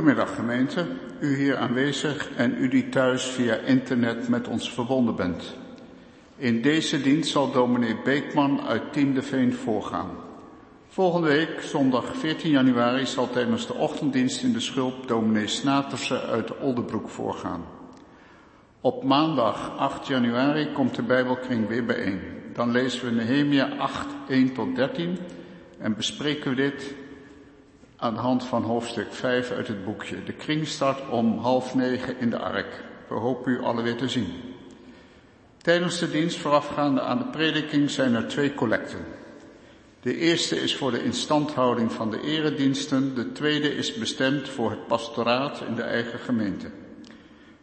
Goedemiddag gemeente, u hier aanwezig en u die thuis via internet met ons verbonden bent. In deze dienst zal dominee Beekman uit Tiendeveen voorgaan. Volgende week, zondag 14 januari, zal tijdens de ochtenddienst in de schulp dominee Snaterse uit Oldebroek voorgaan. Op maandag 8 januari komt de Bijbelkring weer bijeen. Dan lezen we Nehemia 8, 1 tot 13 en bespreken we dit aan de hand van hoofdstuk 5 uit het boekje. De kring start om half negen in de ark. We hopen u alle weer te zien. Tijdens de dienst voorafgaande aan de prediking zijn er twee collecten. De eerste is voor de instandhouding van de erediensten, de tweede is bestemd voor het pastoraat in de eigen gemeente.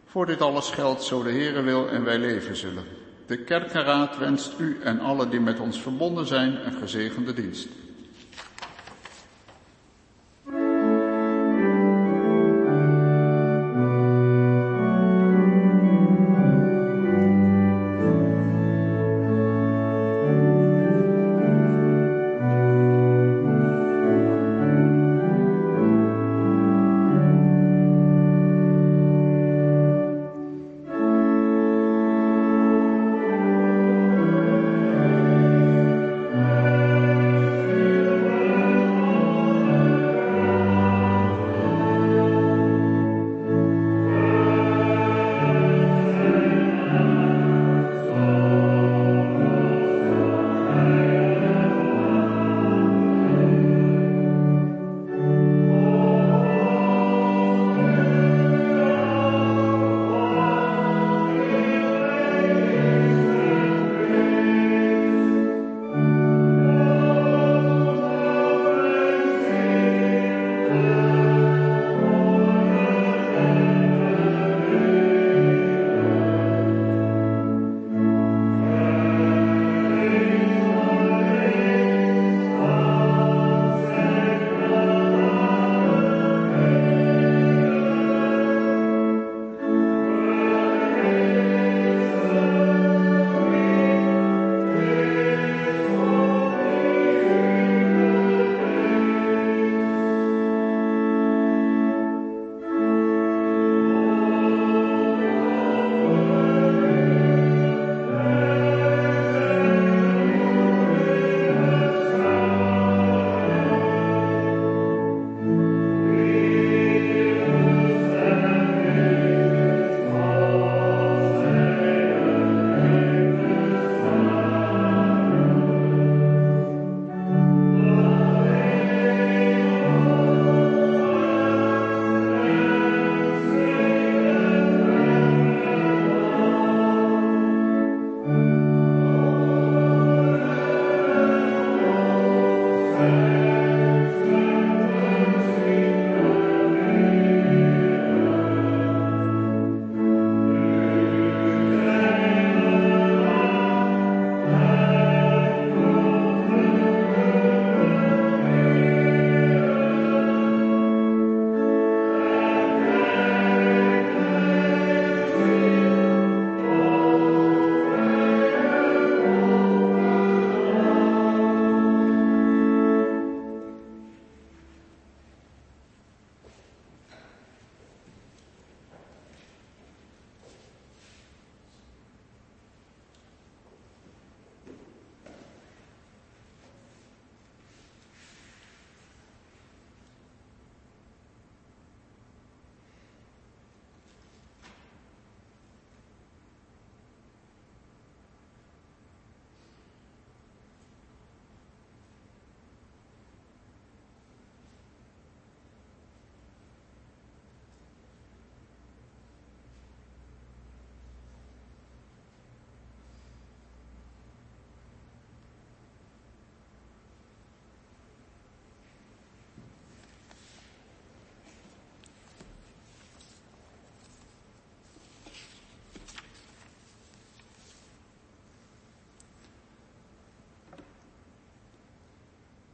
Voor dit alles geldt zo de Heere wil en wij leven zullen. De kerkenraad wenst u en alle die met ons verbonden zijn een gezegende dienst.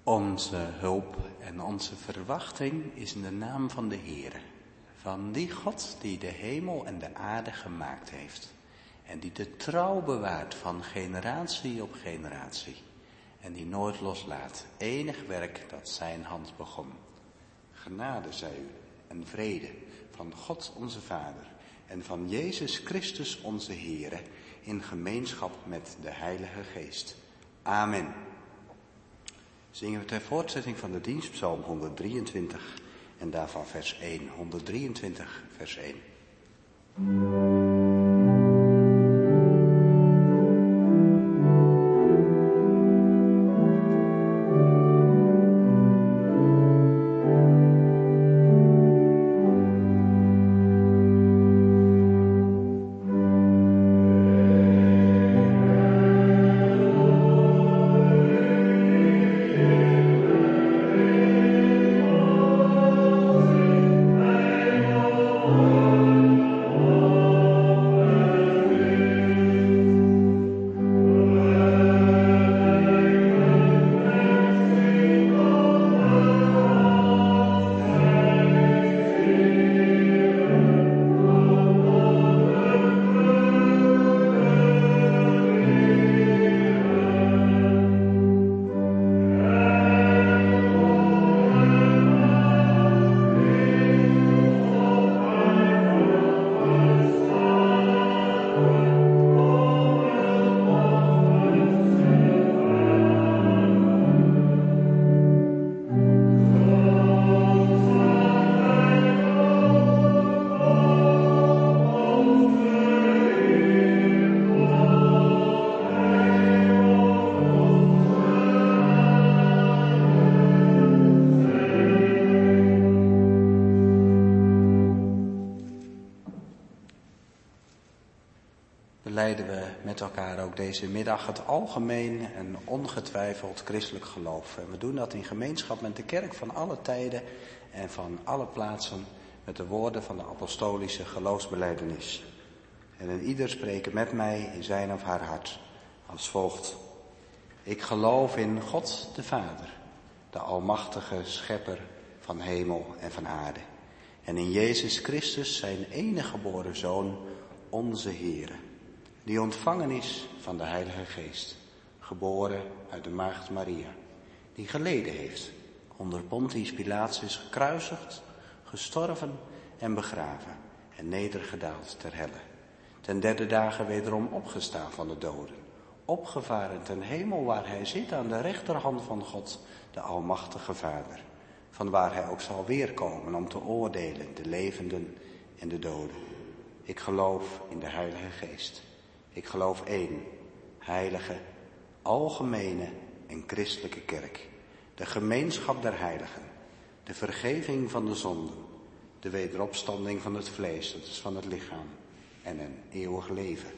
Onze hulp en onze verwachting is in de naam van de Heere, van die God die de hemel en de aarde gemaakt heeft en die de trouw bewaart van generatie op generatie en die nooit loslaat enig werk dat zijn hand begon. Genade zij u en vrede van God onze Vader en van Jezus Christus onze Heere in gemeenschap met de Heilige Geest. Amen. Zingen we ter voortzetting van de dienst Psalm 123 en daarvan vers 1. 123 vers 1. Deze middag het algemeen en ongetwijfeld christelijk geloof. En we doen dat in gemeenschap met de kerk van alle tijden en van alle plaatsen met de woorden van de apostolische geloofsbeleidenis. En een ieder spreken met mij in zijn of haar hart als volgt. Ik geloof in God de Vader, de almachtige schepper van hemel en van aarde. En in Jezus Christus, zijn enige geboren Zoon, onze Heere die ontvangen is van de Heilige Geest, geboren uit de Maagd Maria, die geleden heeft, onder Pontius Pilatus gekruisigd, gestorven en begraven en nedergedaald ter helle. Ten derde dagen wederom opgestaan van de doden, opgevaren ten hemel waar hij zit aan de rechterhand van God, de Almachtige Vader, van waar hij ook zal weerkomen om te oordelen de levenden en de doden. Ik geloof in de Heilige Geest ik geloof één, heilige, algemene en christelijke kerk. De gemeenschap der heiligen. De vergeving van de zonden. De wederopstanding van het vlees, dat is van het lichaam. En een eeuwig leven.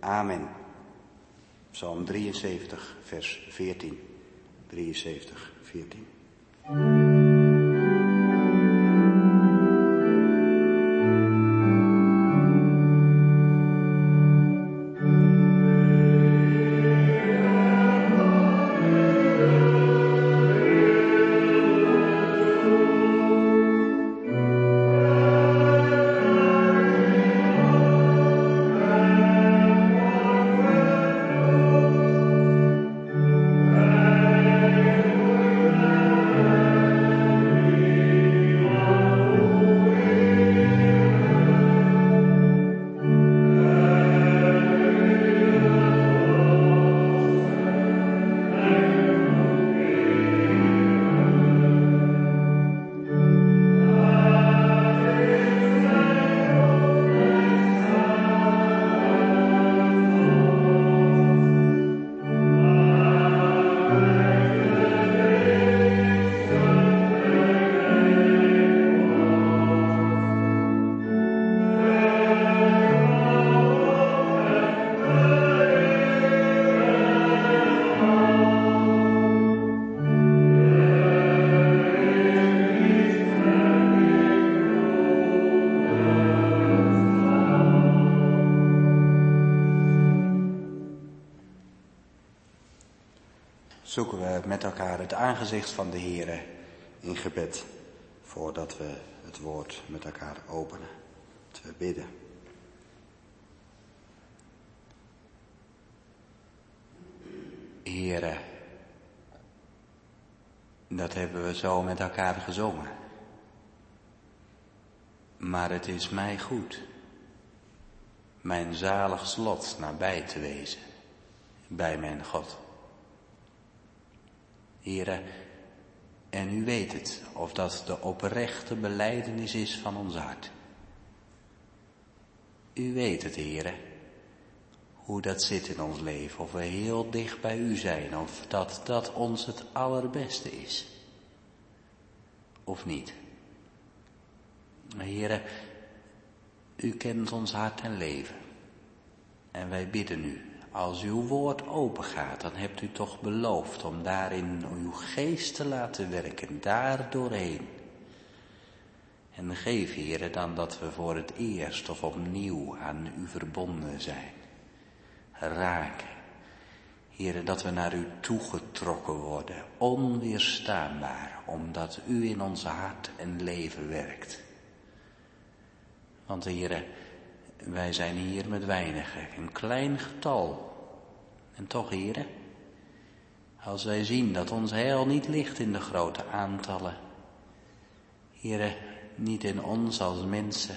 Amen. Psalm 73, vers 14. 73, 14. Van de Heere in gebed voordat we het woord met elkaar openen. Dat we bidden. Heere, dat hebben we zo met elkaar gezongen. Maar het is mij goed mijn zalig slot nabij te wezen bij mijn God. Heren, en u weet het, of dat de oprechte beleidenis is van ons hart. U weet het, heren, hoe dat zit in ons leven, of we heel dicht bij u zijn, of dat dat ons het allerbeste is. Of niet. Heren, u kent ons hart en leven. En wij bidden u, als uw woord open gaat, dan hebt u toch beloofd om daarin uw geest te laten werken, daar doorheen. En geef, heren, dan dat we voor het eerst of opnieuw aan u verbonden zijn. Raken. Heren, dat we naar u toegetrokken worden, onweerstaanbaar, omdat u in ons hart en leven werkt. Want heren, wij zijn hier met weinigen, een klein getal. En toch, heren, als wij zien dat ons heil niet ligt in de grote aantallen, heren, niet in ons als mensen.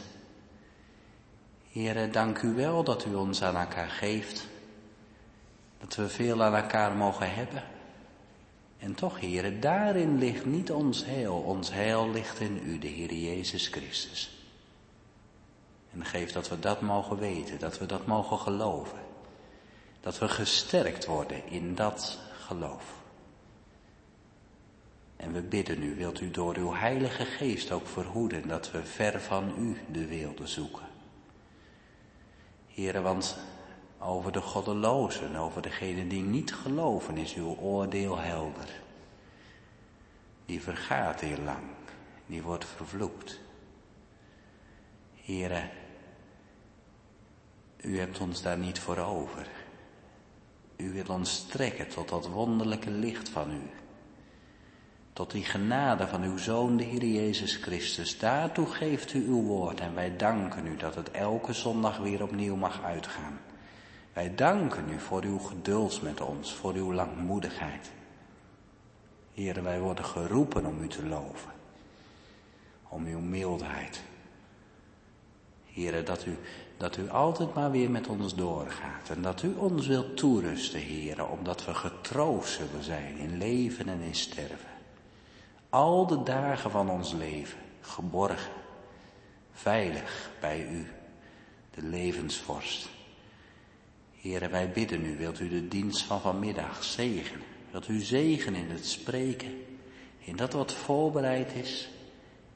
Heren, dank u wel dat u ons aan elkaar geeft, dat we veel aan elkaar mogen hebben. En toch, heren, daarin ligt niet ons heil, ons heil ligt in u, de Heer Jezus Christus. En geef dat we dat mogen weten, dat we dat mogen geloven. Dat we gesterkt worden in dat geloof. En we bidden u, wilt u door uw heilige geest ook verhoeden dat we ver van u de wilde zoeken. Heren, want over de goddelozen, over degenen die niet geloven, is uw oordeel helder. Die vergaat heel lang, die wordt vervloekt. Heren, u hebt ons daar niet voor over. U wil ons strekken tot dat wonderlijke licht van u. Tot die genade van uw Zoon, de Heer Jezus Christus. Daartoe geeft u uw woord en wij danken u dat het elke zondag weer opnieuw mag uitgaan. Wij danken u voor uw geduld met ons, voor uw langmoedigheid. Heren, wij worden geroepen om u te loven. Om uw mildheid. Heren, dat u dat u altijd maar weer met ons doorgaat en dat u ons wilt toerusten, heren, omdat we getroost zullen zijn in leven en in sterven. Al de dagen van ons leven, geborgen, veilig bij u, de levensvorst. Heren, wij bidden u, wilt u de dienst van vanmiddag zegenen, wilt u zegen in het spreken, in dat wat voorbereid is.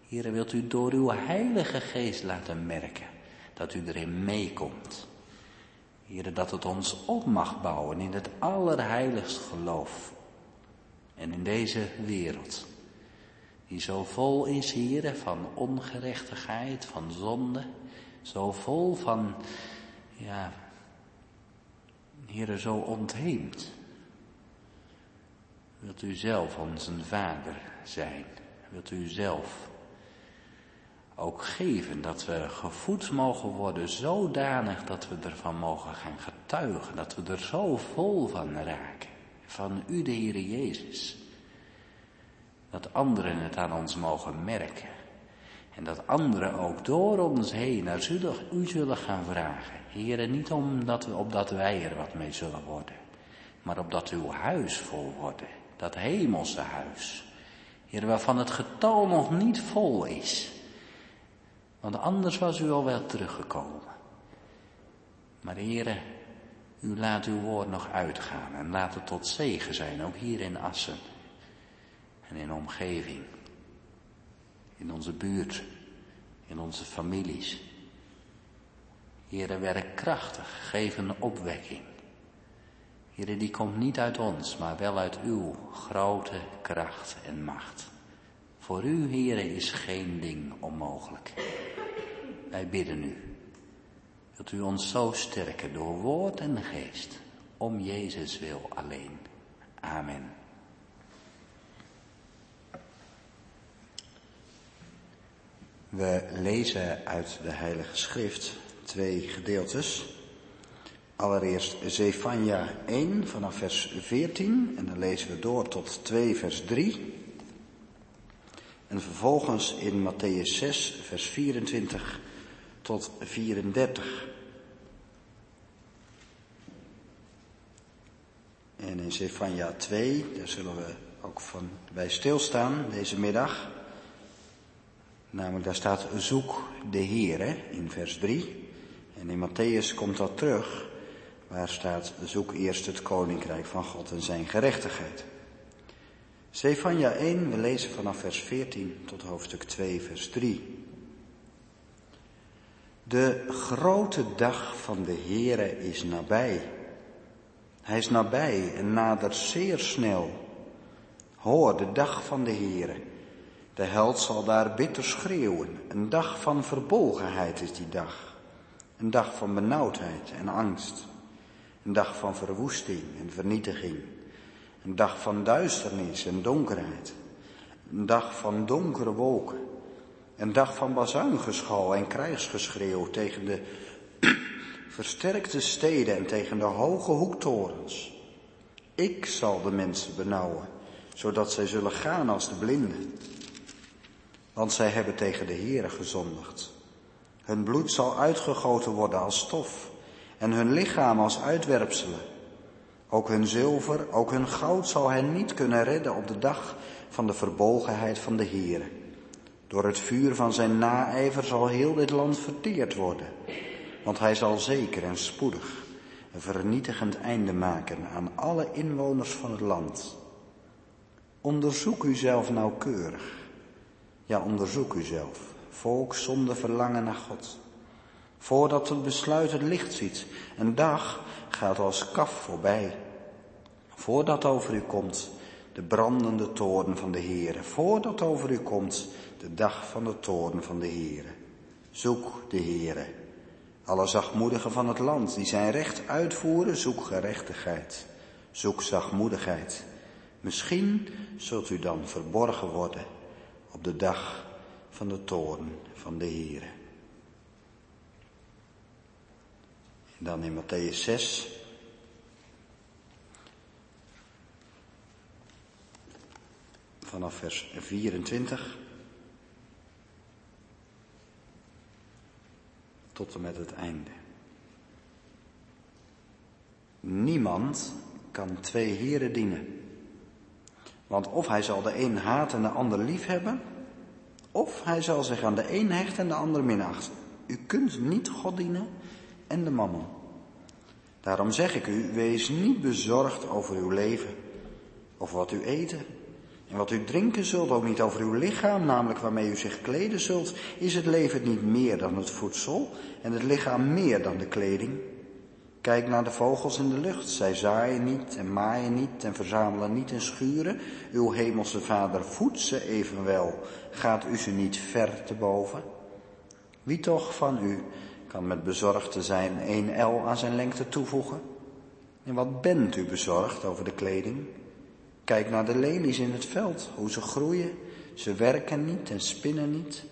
Heren, wilt u door uw heilige geest laten merken dat u erin meekomt. Heren, dat het ons op mag bouwen in het allerheiligst geloof. En in deze wereld, die zo vol is, heren, van ongerechtigheid, van zonde, zo vol van, ja, heren, zo ontheemd. Wilt u zelf onze vader zijn? Wilt u zelf ook geven dat we gevoed mogen worden zodanig dat we ervan mogen gaan getuigen, dat we er zo vol van raken, van u de Heer Jezus. Dat anderen het aan ons mogen merken. En dat anderen ook door ons heen naar u zullen gaan vragen. Heren, niet omdat we, opdat wij er wat mee zullen worden, maar opdat uw huis vol worden, dat hemelse huis. Heren, waarvan het getal nog niet vol is. Want anders was u al wel teruggekomen. Maar heren, u laat uw woord nog uitgaan en laat het tot zegen zijn, ook hier in Assen. En in omgeving. In onze buurt. In onze families. Heren, werk krachtig. Geef een opwekking. Heren, die komt niet uit ons, maar wel uit uw grote kracht en macht. Voor u, heren, is geen ding onmogelijk wij bidden u. dat u ons zo sterken door woord en geest, om Jezus wil alleen. Amen. We lezen uit de Heilige Schrift twee gedeeltes. Allereerst Zefania 1 vanaf vers 14 en dan lezen we door tot 2 vers 3. En vervolgens in Matthäus 6 vers 24 tot 34. En in Zefania 2, daar zullen we ook van bij stilstaan deze middag. Namelijk daar staat zoek de Heere in vers 3. En in Matthäus komt dat terug, waar staat zoek eerst het koninkrijk van God en zijn gerechtigheid. Zefania 1, we lezen vanaf vers 14 tot hoofdstuk 2, vers 3. De grote dag van de Heere is nabij. Hij is nabij en nadert zeer snel. Hoor de dag van de Heere. De held zal daar bitter schreeuwen. Een dag van verbolgenheid is die dag. Een dag van benauwdheid en angst. Een dag van verwoesting en vernietiging. Een dag van duisternis en donkerheid. Een dag van donkere wolken. Een dag van bazuingeschal en krijgsgeschreeuw tegen de versterkte steden en tegen de hoge hoektorens. Ik zal de mensen benauwen, zodat zij zullen gaan als de blinden. Want zij hebben tegen de Heere gezondigd. Hun bloed zal uitgegoten worden als stof en hun lichaam als uitwerpselen. Ook hun zilver, ook hun goud zal hen niet kunnen redden op de dag van de verbolgenheid van de Heere. Door het vuur van zijn naijver zal heel dit land verteerd worden, want hij zal zeker en spoedig een vernietigend einde maken aan alle inwoners van het land. Onderzoek uzelf nauwkeurig. Ja, onderzoek uzelf, volk zonder verlangen naar God. Voordat het besluit het licht ziet, een dag gaat als kaf voorbij. Voordat over u komt de brandende toorn van de Heere, voordat over u komt de dag van de toorn van de Heere. Zoek de Heere. Alle zachtmoedigen van het land die zijn recht uitvoeren, zoek gerechtigheid. Zoek zachtmoedigheid. Misschien zult u dan verborgen worden op de dag van de toorn van de Heere. En dan in Matthäus 6. Vanaf vers 24. Tot en met het einde. Niemand kan twee heren dienen. Want of hij zal de een haten en de ander lief hebben, of hij zal zich aan de een hechten en de ander minachten. U kunt niet God dienen en de mammon. Daarom zeg ik u, wees niet bezorgd over uw leven, of wat u eten en wat u drinken zult, ook niet over uw lichaam, namelijk waarmee u zich kleden zult, is het leven niet meer dan het voedsel en het lichaam meer dan de kleding. Kijk naar de vogels in de lucht. Zij zaaien niet en maaien niet en verzamelen niet in schuren. Uw hemelse vader voedt ze evenwel. Gaat u ze niet ver te boven? Wie toch van u kan met bezorgd te zijn één L aan zijn lengte toevoegen? En wat bent u bezorgd over de kleding? Kijk naar de lelies in het veld, hoe ze groeien. Ze werken niet en spinnen niet.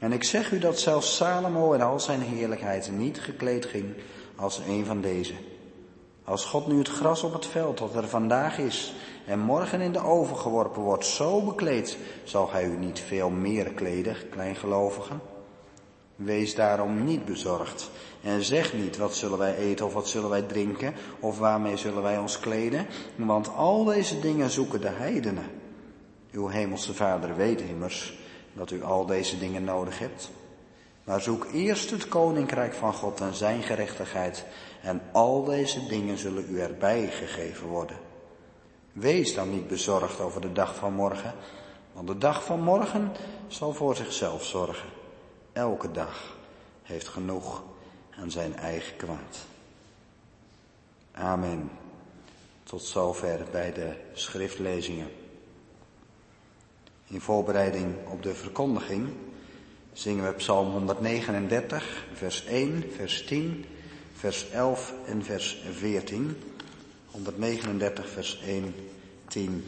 En ik zeg u dat zelfs Salomo in al zijn heerlijkheid niet gekleed ging als een van deze. Als God nu het gras op het veld dat er vandaag is en morgen in de oven geworpen wordt zo bekleed, zal hij u niet veel meer kleden, kleingelovigen? Wees daarom niet bezorgd en zeg niet wat zullen wij eten of wat zullen wij drinken of waarmee zullen wij ons kleden, want al deze dingen zoeken de heidenen. Uw hemelse vader weet immers dat u al deze dingen nodig hebt. Maar zoek eerst het koninkrijk van God en zijn gerechtigheid en al deze dingen zullen u erbij gegeven worden. Wees dan niet bezorgd over de dag van morgen, want de dag van morgen zal voor zichzelf zorgen. Elke dag heeft genoeg aan zijn eigen kwaad. Amen. Tot zover bij de schriftlezingen. In voorbereiding op de verkondiging zingen we Psalm 139, vers 1, vers 10, vers 11 en vers 14. 139, vers 1, 10,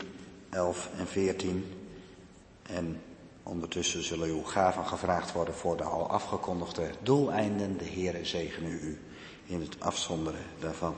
11 en 14. En Ondertussen zullen uw gaven gevraagd worden voor de al afgekondigde doeleinden. De Heere zegene u in het afzonderen daarvan.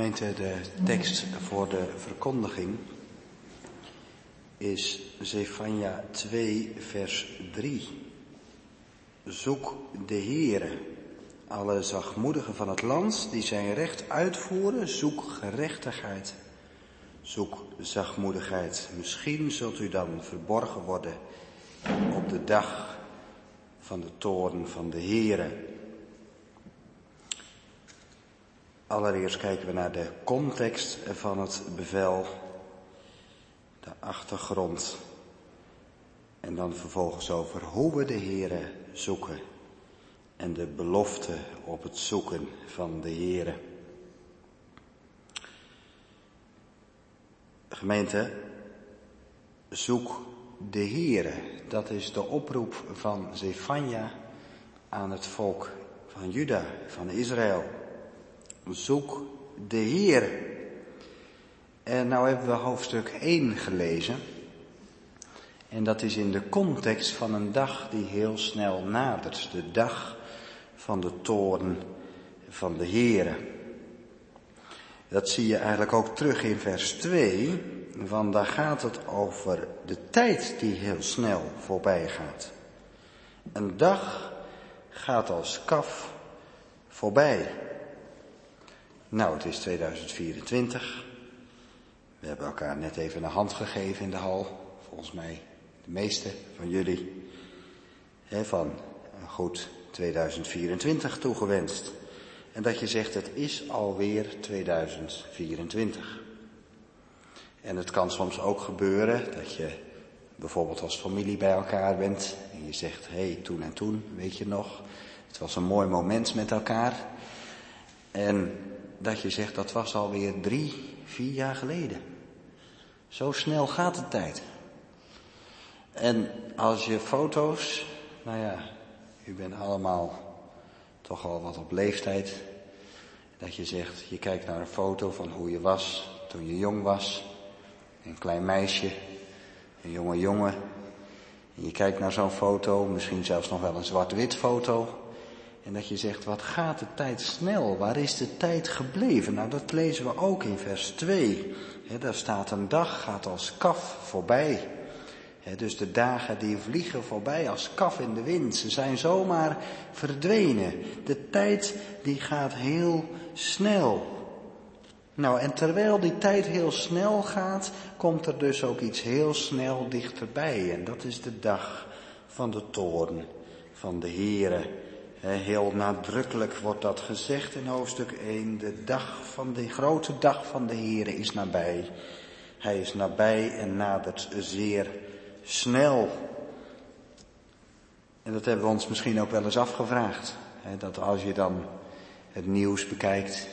De tekst voor de verkondiging is Zefania 2, vers 3. Zoek de Heere, alle zachtmoedigen van het land die zijn recht uitvoeren, zoek gerechtigheid. Zoek zachtmoedigheid. Misschien zult u dan verborgen worden op de dag van de toorn van de Heere. Allereerst kijken we naar de context van het bevel, de achtergrond en dan vervolgens over hoe we de Here zoeken en de belofte op het zoeken van de Here. Gemeente, zoek de Here. Dat is de oproep van Zefania aan het volk van Juda, van Israël. Zoek de Heer. En nou hebben we hoofdstuk 1 gelezen. En dat is in de context van een dag die heel snel nadert. De dag van de toorn van de Heere. Dat zie je eigenlijk ook terug in vers 2. Want daar gaat het over de tijd die heel snel voorbij gaat. Een dag gaat als kaf voorbij. Nou, het is 2024. We hebben elkaar net even een hand gegeven in de hal. Volgens mij de meeste van jullie. He, van een goed 2024 toegewenst. En dat je zegt, het is alweer 2024. En het kan soms ook gebeuren dat je bijvoorbeeld als familie bij elkaar bent. En je zegt, hé, hey, toen en toen, weet je nog. Het was een mooi moment met elkaar. En dat je zegt dat was alweer drie, vier jaar geleden. Zo snel gaat de tijd. En als je foto's, nou ja, u bent allemaal toch al wat op leeftijd, dat je zegt, je kijkt naar een foto van hoe je was toen je jong was, een klein meisje, een jonge jongen, en je kijkt naar zo'n foto, misschien zelfs nog wel een zwart-wit foto, en dat je zegt, wat gaat de tijd snel? Waar is de tijd gebleven? Nou, dat lezen we ook in vers 2. He, daar staat een dag gaat als kaf voorbij. dus de dagen die vliegen voorbij als kaf in de wind. Ze zijn zomaar verdwenen. De tijd die gaat heel snel. Nou, en terwijl die tijd heel snel gaat, komt er dus ook iets heel snel dichterbij. En dat is de dag van de toorn van de Here Heel nadrukkelijk wordt dat gezegd in hoofdstuk 1. De dag van de grote dag van de Here is nabij. Hij is nabij en nadert zeer snel. En dat hebben we ons misschien ook wel eens afgevraagd. Dat als je dan het nieuws bekijkt,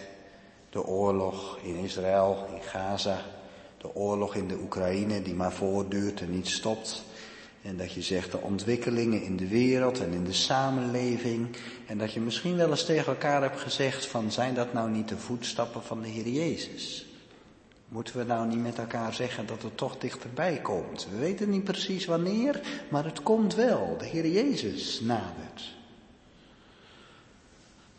de oorlog in Israël, in Gaza, de oorlog in de Oekraïne die maar voortduurt en niet stopt. En dat je zegt de ontwikkelingen in de wereld en in de samenleving. En dat je misschien wel eens tegen elkaar hebt gezegd van zijn dat nou niet de voetstappen van de Heer Jezus? Moeten we nou niet met elkaar zeggen dat het toch dichterbij komt? We weten niet precies wanneer, maar het komt wel. De Heer Jezus nadert.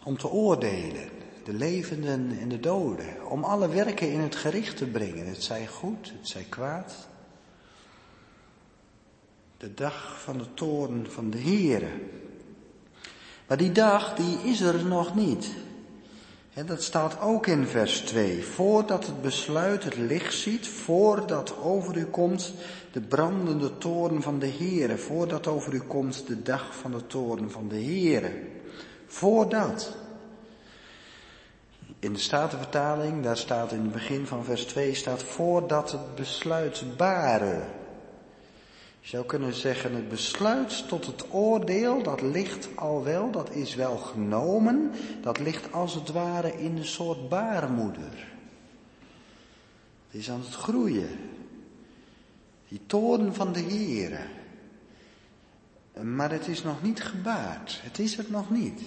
Om te oordelen, de levenden en de doden. Om alle werken in het gericht te brengen. Het zij goed, het zij kwaad. De dag van de toorn van de Heere. Maar die dag, die is er nog niet. Dat staat ook in vers 2. Voordat het besluit het licht ziet, voordat over u komt de brandende toorn van de Heere, voordat over u komt de dag van de toorn van de Heere. Voordat. In de Statenvertaling, daar staat in het begin van vers 2, staat voordat het besluit baren. Zou kunnen zeggen, het besluit tot het oordeel, dat ligt al wel, dat is wel genomen, dat ligt als het ware in een soort baarmoeder. Het is aan het groeien. Die toren van de Heere. Maar het is nog niet gebaard. Het is het nog niet.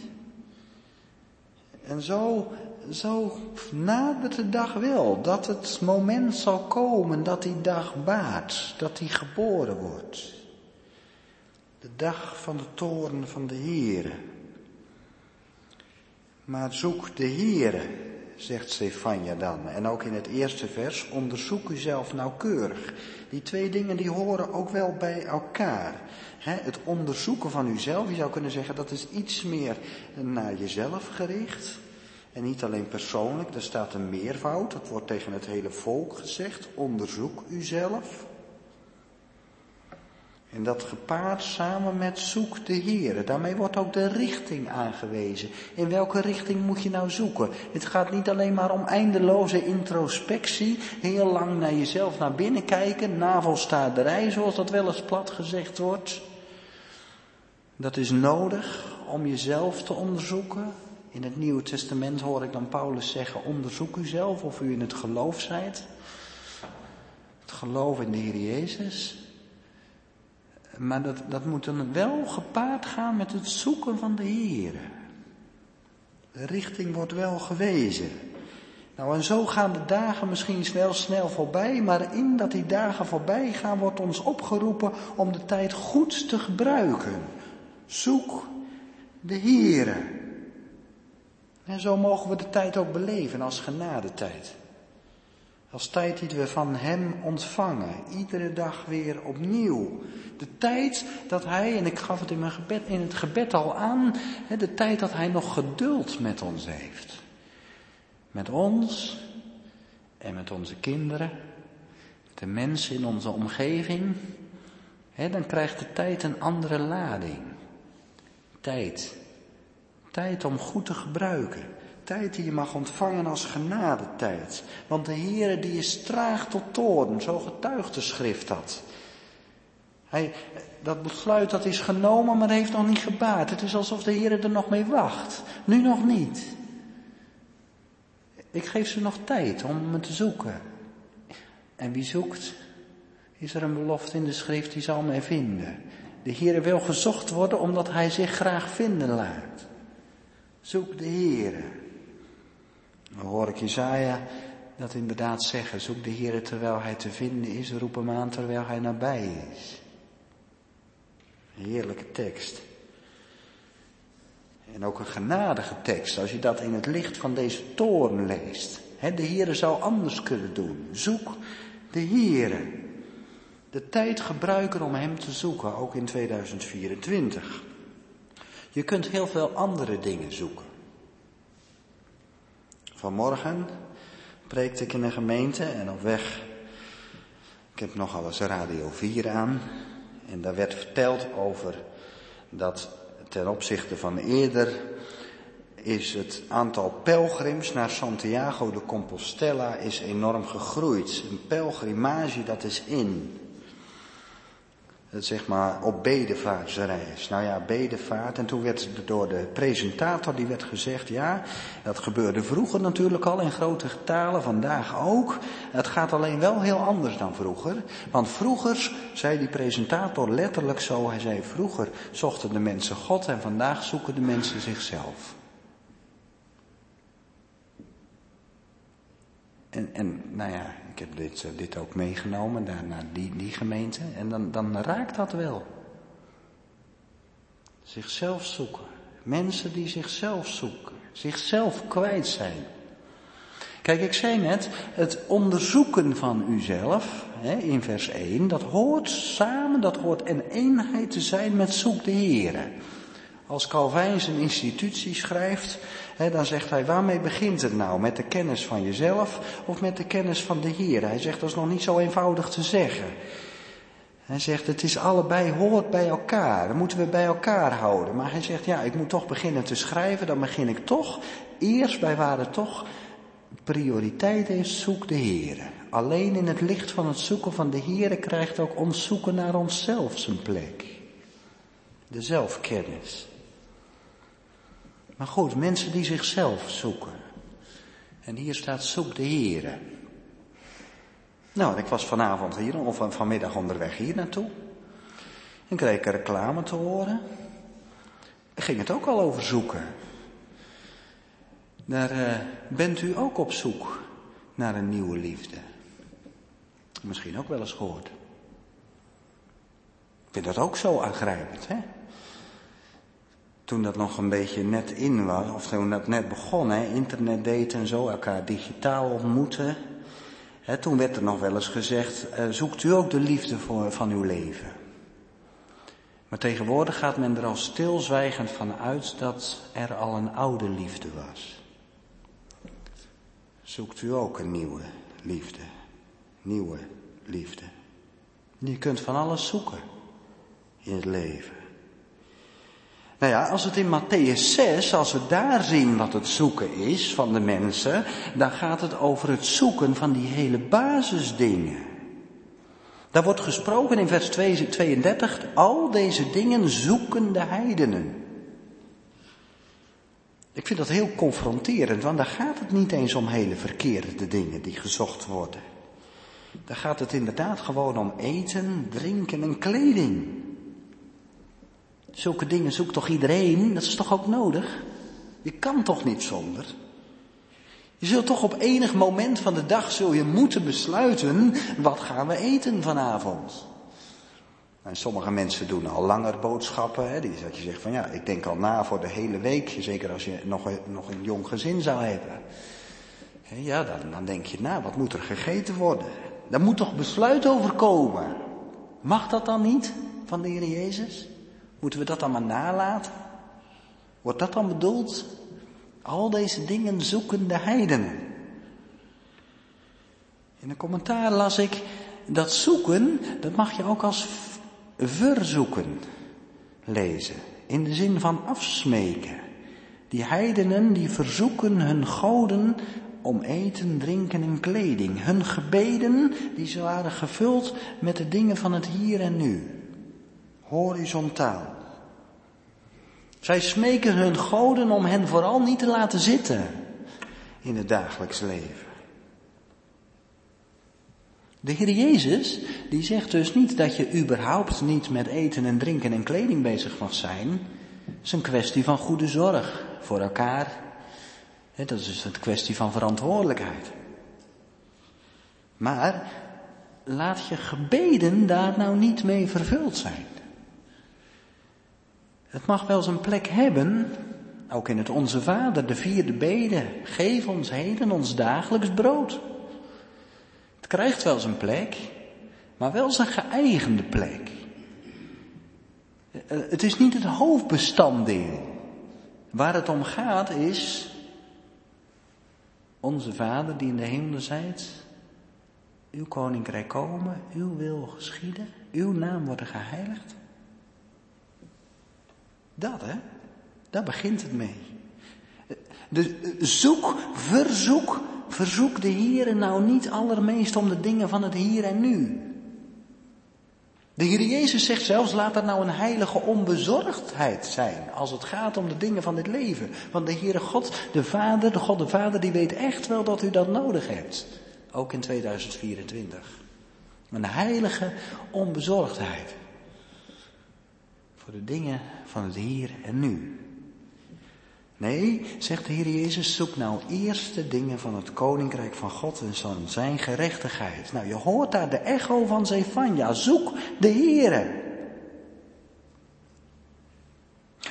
En zo zo nadert de dag wel, dat het moment zal komen dat die dag baat, dat die geboren wordt. De dag van de toren van de Heere. Maar zoek de Heere, zegt Stefania dan. En ook in het eerste vers, onderzoek uzelf nauwkeurig. Die twee dingen die horen ook wel bij elkaar. het onderzoeken van uzelf, je zou kunnen zeggen, dat is iets meer naar jezelf gericht. En niet alleen persoonlijk, er staat een meervoud, dat wordt tegen het hele volk gezegd. Onderzoek uzelf. En dat gepaard samen met zoek de Heer. Daarmee wordt ook de richting aangewezen. In welke richting moet je nou zoeken? Het gaat niet alleen maar om eindeloze introspectie, heel lang naar jezelf naar binnen kijken, navelstaarderij zoals dat wel eens plat gezegd wordt. Dat is nodig om jezelf te onderzoeken. In het Nieuwe Testament hoor ik dan Paulus zeggen, onderzoek uzelf of u in het geloof zijt. Het geloof in de Heer Jezus. Maar dat, dat moet dan wel gepaard gaan met het zoeken van de Heer. De richting wordt wel gewezen. Nou, en zo gaan de dagen misschien wel snel voorbij, maar in dat die dagen voorbij gaan, wordt ons opgeroepen om de tijd goed te gebruiken. Zoek de Heere. En zo mogen we de tijd ook beleven als genadetijd. Als tijd die we van Hem ontvangen, iedere dag weer opnieuw. De tijd dat Hij, en ik gaf het in, mijn gebed, in het gebed al aan, de tijd dat Hij nog geduld met ons heeft. Met ons en met onze kinderen, de mensen in onze omgeving. dan krijgt de tijd een andere lading. Tijd. Tijd om goed te gebruiken tijd die je mag ontvangen als genadetijd. Want de Heere die is traag tot toorn, zo getuigt de schrift dat. Hij, dat besluit dat is genomen, maar heeft nog niet gebaard. Het is alsof de Heer er nog mee wacht. Nu nog niet. Ik geef ze nog tijd om me te zoeken. En wie zoekt, is er een belofte in de schrift, die zal mij vinden. De Heer wil gezocht worden omdat hij zich graag vinden laat. Zoek de Heer. Dan hoor ik Jezaja dat inderdaad zeggen, zoek de Heer terwijl hij te vinden is, roep hem aan terwijl hij nabij is. Heerlijke tekst. En ook een genadige tekst, als je dat in het licht van deze toren leest. de Heere zou anders kunnen doen. Zoek de Heere. De tijd gebruiken om Hem te zoeken, ook in 2024. Je kunt heel veel andere dingen zoeken. Vanmorgen preekte ik in een gemeente en op weg, ik heb nogal eens Radio 4 aan, en daar werd verteld over dat ten opzichte van eerder is het aantal pelgrims naar Santiago de Compostela is enorm gegroeid. Een pelgrimage dat is in zeg maar op bedevaartsreis. Nou ja, bedevaart. En toen werd door de presentator die werd gezegd, ja, dat gebeurde vroeger natuurlijk al in grote getalen, vandaag ook. Het gaat alleen wel heel anders dan vroeger. Want vroeger, zei die presentator letterlijk zo, hij zei vroeger zochten de mensen God en vandaag zoeken de mensen zichzelf. En, en nou ja, heb dit, eh, dit ook meegenomen naar, naar die, die gemeente. En dan, dan raakt dat wel. Zichzelf zoeken. Mensen die zichzelf zoeken. Zichzelf kwijt zijn. Kijk, ik zei net, het onderzoeken van uzelf, hè, in vers 1, dat hoort samen, dat hoort een eenheid te zijn met zoek de Heer. Als Calvijn zijn institutie schrijft, dan zegt hij, waarmee begint het nou? Met de kennis van jezelf of met de kennis van de Heer? Hij zegt, dat is nog niet zo eenvoudig te zeggen. Hij zegt, het is allebei, hoort bij elkaar. Dat moeten we bij elkaar houden. Maar hij zegt, ja, ik moet toch beginnen te schrijven. Dan begin ik toch eerst bij waar het toch prioriteit is, zoek de Heer. Alleen in het licht van het zoeken van de Heer krijgt ook ons zoeken naar onszelf zijn plek. De zelfkennis. Maar goed, mensen die zichzelf zoeken. En hier staat zoek de Heere. Nou, ik was vanavond hier, of vanmiddag onderweg hier naartoe. En kreeg ik reclame te horen. En ging het ook al over zoeken. Daar uh, bent u ook op zoek naar een nieuwe liefde. Misschien ook wel eens gehoord. Ik vind dat ook zo aangrijpend, hè? Toen dat nog een beetje net in was, of toen dat net begon, internet daten en zo, elkaar digitaal ontmoeten. Hè, toen werd er nog wel eens gezegd, eh, zoekt u ook de liefde voor, van uw leven. Maar tegenwoordig gaat men er al stilzwijgend van uit dat er al een oude liefde was. Zoekt u ook een nieuwe liefde, nieuwe liefde. Je kunt van alles zoeken in het leven. Nou ja, als het in Matthäus 6, als we daar zien wat het zoeken is van de mensen, dan gaat het over het zoeken van die hele basisdingen. Daar wordt gesproken in vers 32, al deze dingen zoeken de heidenen. Ik vind dat heel confronterend, want daar gaat het niet eens om hele verkeerde dingen die gezocht worden. Daar gaat het inderdaad gewoon om eten, drinken en kleding. Zulke dingen zoekt toch iedereen? Dat is toch ook nodig? Je kan toch niet zonder? Je zult toch op enig moment van de dag zul je moeten besluiten, wat gaan we eten vanavond? En sommige mensen doen al langer boodschappen. Hè, die, dat je zegt van ja, ik denk al na voor de hele week. Zeker als je nog, nog een jong gezin zou hebben. Ja, dan, dan denk je na, wat moet er gegeten worden? Daar moet toch besluit over komen? Mag dat dan niet van de Heer Jezus? Moeten we dat dan maar nalaten? Wordt dat dan bedoeld? Al deze dingen zoeken de heidenen. In een commentaar las ik dat zoeken, dat mag je ook als verzoeken lezen. In de zin van afsmeken. Die heidenen die verzoeken hun goden om eten, drinken en kleding. Hun gebeden die waren gevuld met de dingen van het hier en nu horizontaal. Zij smeken hun goden om hen vooral niet te laten zitten in het dagelijks leven. De Heer Jezus, die zegt dus niet dat je überhaupt niet met eten en drinken en kleding bezig mag zijn. Het is een kwestie van goede zorg voor elkaar. Dat is een kwestie van verantwoordelijkheid. Maar laat je gebeden daar nou niet mee vervuld zijn. Het mag wel zijn plek hebben, ook in het Onze Vader, de vierde bede. Geef ons heden ons dagelijks brood. Het krijgt wel zijn plek, maar wel zijn geëigende plek. Eh, het is niet het hoofdbestanddeel. Waar het om gaat is, onze Vader die in de hemel zijt, uw koninkrijk komen, uw wil geschieden, uw naam worden geheiligd. Dat hè, daar begint het mee. Dus zoek, verzoek, verzoek de Heer nou niet allermeest om de dingen van het hier en nu. De Heer Jezus zegt zelfs, laat er nou een heilige onbezorgdheid zijn als het gaat om de dingen van dit leven. Want de Heere God, de Vader, de God de Vader, die weet echt wel dat u dat nodig hebt. Ook in 2024. Een heilige onbezorgdheid voor de dingen van het hier en nu. Nee, zegt de Heer Jezus, zoek nou eerst de dingen van het koninkrijk van God en van zijn gerechtigheid. Nou, je hoort daar de echo van Zefania. Zoek de Heere.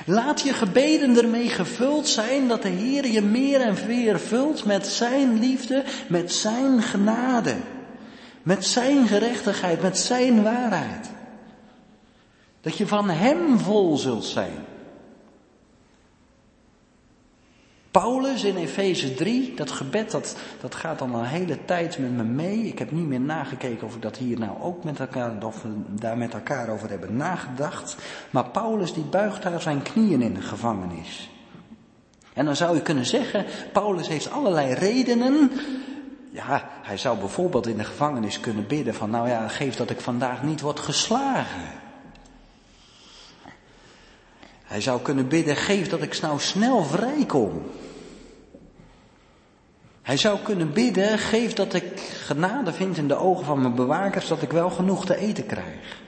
Laat je gebeden ermee gevuld zijn dat de Heer je meer en meer vult met zijn liefde, met zijn genade, met zijn gerechtigheid, met zijn waarheid. Dat je van Hem vol zult zijn. Paulus in Efeze 3, dat gebed, dat, dat gaat dan een hele tijd met me mee. Ik heb niet meer nagekeken of ik dat hier nou ook met elkaar, of we daar met elkaar over hebben nagedacht. Maar Paulus die buigt daar zijn knieën in de gevangenis. En dan zou je kunnen zeggen, Paulus heeft allerlei redenen. Ja, hij zou bijvoorbeeld in de gevangenis kunnen bidden van, nou ja, geef dat ik vandaag niet word geslagen. Hij zou kunnen bidden, geef dat ik nou snel vrijkom. Hij zou kunnen bidden, geef dat ik genade vind in de ogen van mijn bewakers, dat ik wel genoeg te eten krijg.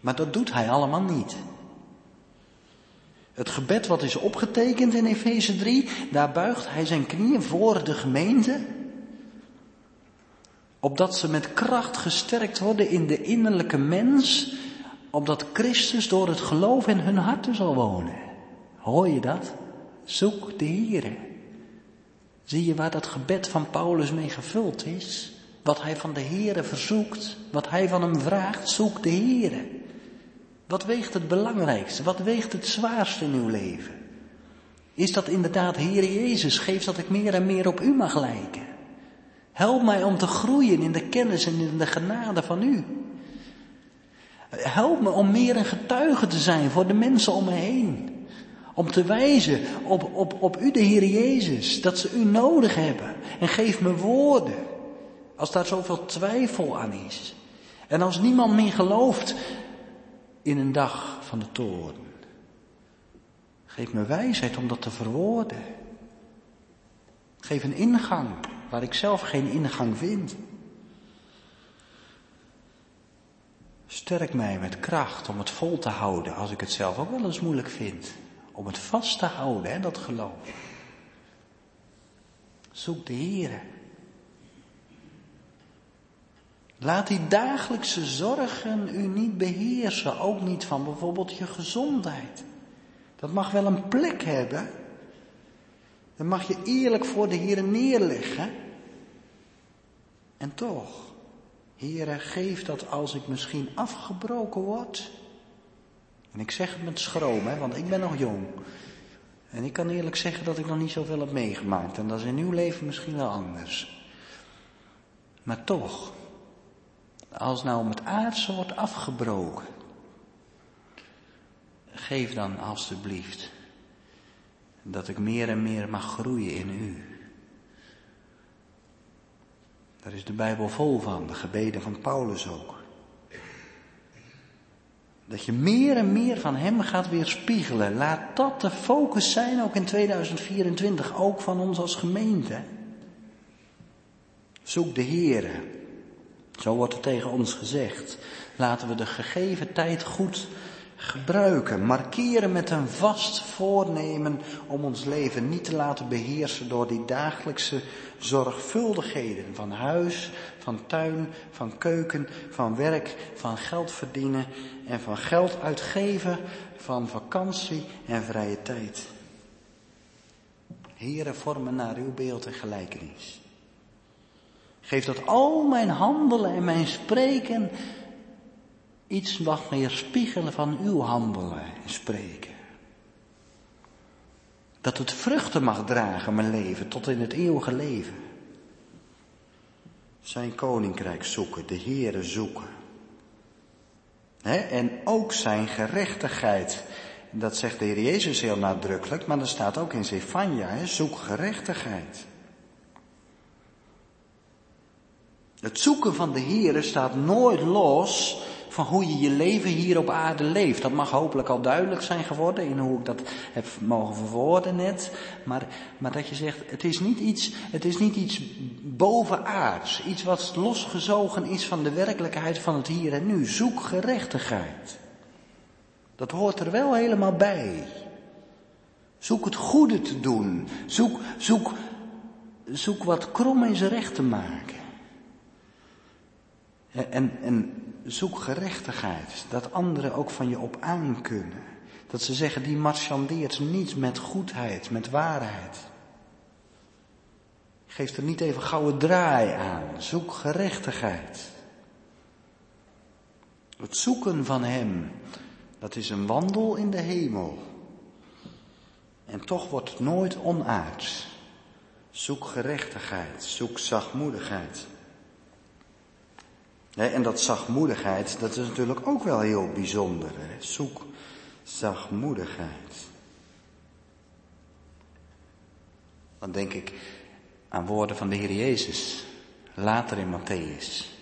Maar dat doet hij allemaal niet. Het gebed wat is opgetekend in Efeze 3, daar buigt hij zijn knieën voor de gemeente, opdat ze met kracht gesterkt worden in de innerlijke mens, Opdat Christus door het geloof in hun harten zal wonen. Hoor je dat? Zoek de Heere. Zie je waar dat gebed van Paulus mee gevuld is? Wat hij van de Heere verzoekt, wat hij van hem vraagt, zoek de Heere. Wat weegt het belangrijkste? Wat weegt het zwaarste in uw leven? Is dat inderdaad, Heere Jezus, geef dat ik meer en meer op u mag lijken. Help mij om te groeien in de kennis en in de genade van u. Help me om meer een getuige te zijn voor de mensen om me heen. Om te wijzen op, op, op u, de Heer Jezus, dat ze u nodig hebben. En geef me woorden, als daar zoveel twijfel aan is. En als niemand meer gelooft in een dag van de toren. Geef me wijsheid om dat te verwoorden. Geef een ingang waar ik zelf geen ingang vind. Sterk mij met kracht om het vol te houden als ik het zelf ook wel eens moeilijk vind. Om het vast te houden, hè, dat geloof. Zoek de Heer. Laat die dagelijkse zorgen u niet beheersen, ook niet van bijvoorbeeld je gezondheid. Dat mag wel een plek hebben. Dan mag je eerlijk voor de Heer neerleggen. En toch, Heere, geef dat als ik misschien afgebroken word. En ik zeg het met schroom, hè, want ik ben nog jong. En ik kan eerlijk zeggen dat ik nog niet zoveel heb meegemaakt. En dat is in uw leven misschien wel anders. Maar toch, als nou het aardse wordt afgebroken, geef dan alstublieft dat ik meer en meer mag groeien in u. Daar is de Bijbel vol van, de gebeden van Paulus ook. Dat je meer en meer van Hem gaat weerspiegelen. Laat dat de focus zijn, ook in 2024, ook van ons als gemeente. Zoek de Heere. Zo wordt er tegen ons gezegd. Laten we de gegeven tijd goed gebruiken, markeren met een vast voornemen om ons leven niet te laten beheersen door die dagelijkse zorgvuldigheden van huis, van tuin, van keuken, van werk, van geld verdienen en van geld uitgeven, van vakantie en vrije tijd. Heren, vormen naar uw beeld en gelijkenis. Geef dat al mijn handelen en mijn spreken iets mag meer spiegelen van uw handelen en spreken. Dat het vruchten mag dragen, mijn leven, tot in het eeuwige leven. Zijn koninkrijk zoeken, de Heere zoeken. en ook zijn gerechtigheid. Dat zegt de Heer Jezus heel nadrukkelijk, maar dat staat ook in Zefania, zoek gerechtigheid. Het zoeken van de Heere staat nooit los van hoe je je leven hier op aarde leeft. Dat mag hopelijk al duidelijk zijn geworden in hoe ik dat heb mogen verwoorden net. Maar, maar dat je zegt, het is niet iets, het is niet iets bovenaards. Iets wat losgezogen is van de werkelijkheid van het hier en nu. Zoek gerechtigheid. Dat hoort er wel helemaal bij. Zoek het goede te doen. Zoek, zoek, zoek wat krom zijn recht te maken. En, en zoek gerechtigheid, dat anderen ook van je op aan kunnen. Dat ze zeggen, die marchandeert niet met goedheid, met waarheid. Geef er niet even gouden draai aan. Zoek gerechtigheid. Het zoeken van Hem, dat is een wandel in de hemel. En toch wordt het nooit onaards. Zoek gerechtigheid, zoek zachtmoedigheid en dat zachtmoedigheid, dat is natuurlijk ook wel heel bijzonder. Hè? Zoek zachtmoedigheid. Dan denk ik aan woorden van de Heer Jezus, later in Matthäus.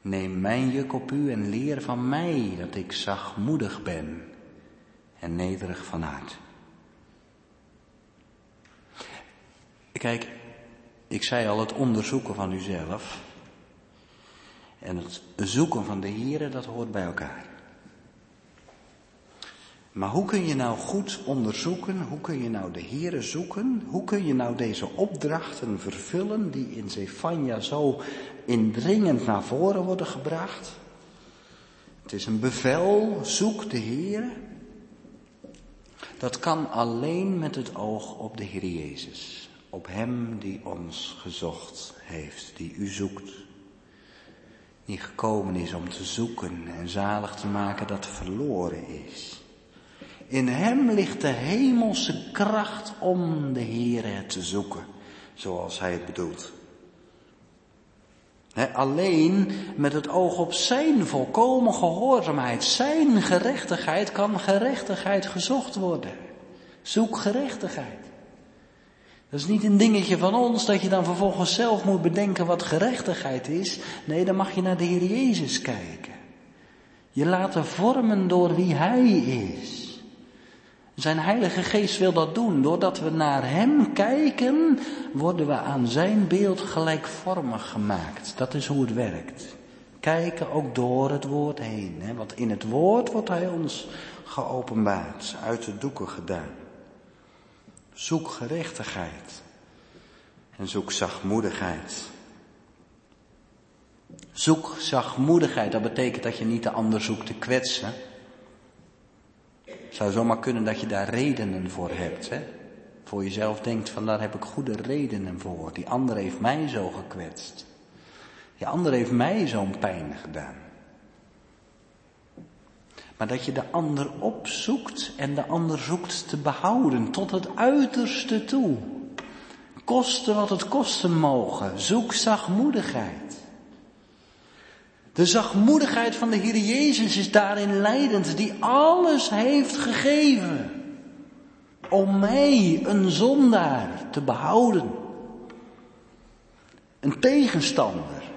Neem mijn juk op u en leer van mij dat ik zachtmoedig ben en nederig van aard. Kijk, ik zei al het onderzoeken van uzelf. En het zoeken van de Here, dat hoort bij elkaar. Maar hoe kun je nou goed onderzoeken? Hoe kun je nou de Here zoeken? Hoe kun je nou deze opdrachten vervullen die in Zefania zo indringend naar voren worden gebracht? Het is een bevel, zoek de Heer. Dat kan alleen met het oog op de Heer Jezus. Op Hem die ons gezocht heeft, die u zoekt. Die gekomen is om te zoeken en zalig te maken dat verloren is. In Hem ligt de hemelse kracht om de Heer te zoeken, zoals Hij het bedoelt alleen met het oog op zijn volkomen gehoorzaamheid, zijn gerechtigheid, kan gerechtigheid gezocht worden. Zoek gerechtigheid. Dat is niet een dingetje van ons dat je dan vervolgens zelf moet bedenken wat gerechtigheid is. Nee, dan mag je naar de Heer Jezus kijken. Je laten vormen door wie Hij is. Zijn Heilige Geest wil dat doen. Doordat we naar Hem kijken, worden we aan Zijn beeld gelijkvormig gemaakt. Dat is hoe het werkt. Kijken ook door het woord heen. Hè? Want in het woord wordt Hij ons geopenbaard, uit de doeken gedaan. Zoek gerechtigheid en zoek zachtmoedigheid. Zoek zachtmoedigheid, dat betekent dat je niet de ander zoekt te kwetsen. Het zou zomaar kunnen dat je daar redenen voor hebt. Hè? Voor jezelf denkt van daar heb ik goede redenen voor. Die ander heeft mij zo gekwetst. Die ander heeft mij zo'n pijn gedaan. Maar dat je de ander opzoekt en de ander zoekt te behouden tot het uiterste toe. Koste wat het kosten mogen. Zoek zachtmoedigheid. De zachtmoedigheid van de Heer Jezus is daarin leidend, die alles heeft gegeven om mij, een zondaar, te behouden. Een tegenstander.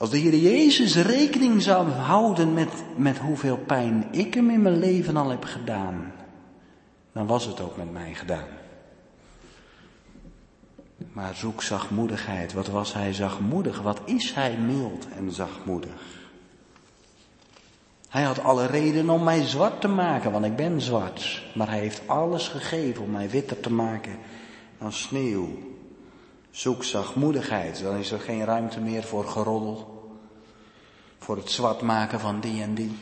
Als de Heer Jezus rekening zou houden met, met hoeveel pijn ik hem in mijn leven al heb gedaan, dan was het ook met mij gedaan. Maar zoek zachtmoedigheid. Wat was hij zachtmoedig? Wat is hij mild en zachtmoedig? Hij had alle reden om mij zwart te maken, want ik ben zwart. Maar hij heeft alles gegeven om mij witter te maken dan sneeuw. Zoek zachtmoedigheid, dan is er geen ruimte meer voor geroddel. Voor het zwart maken van die en die.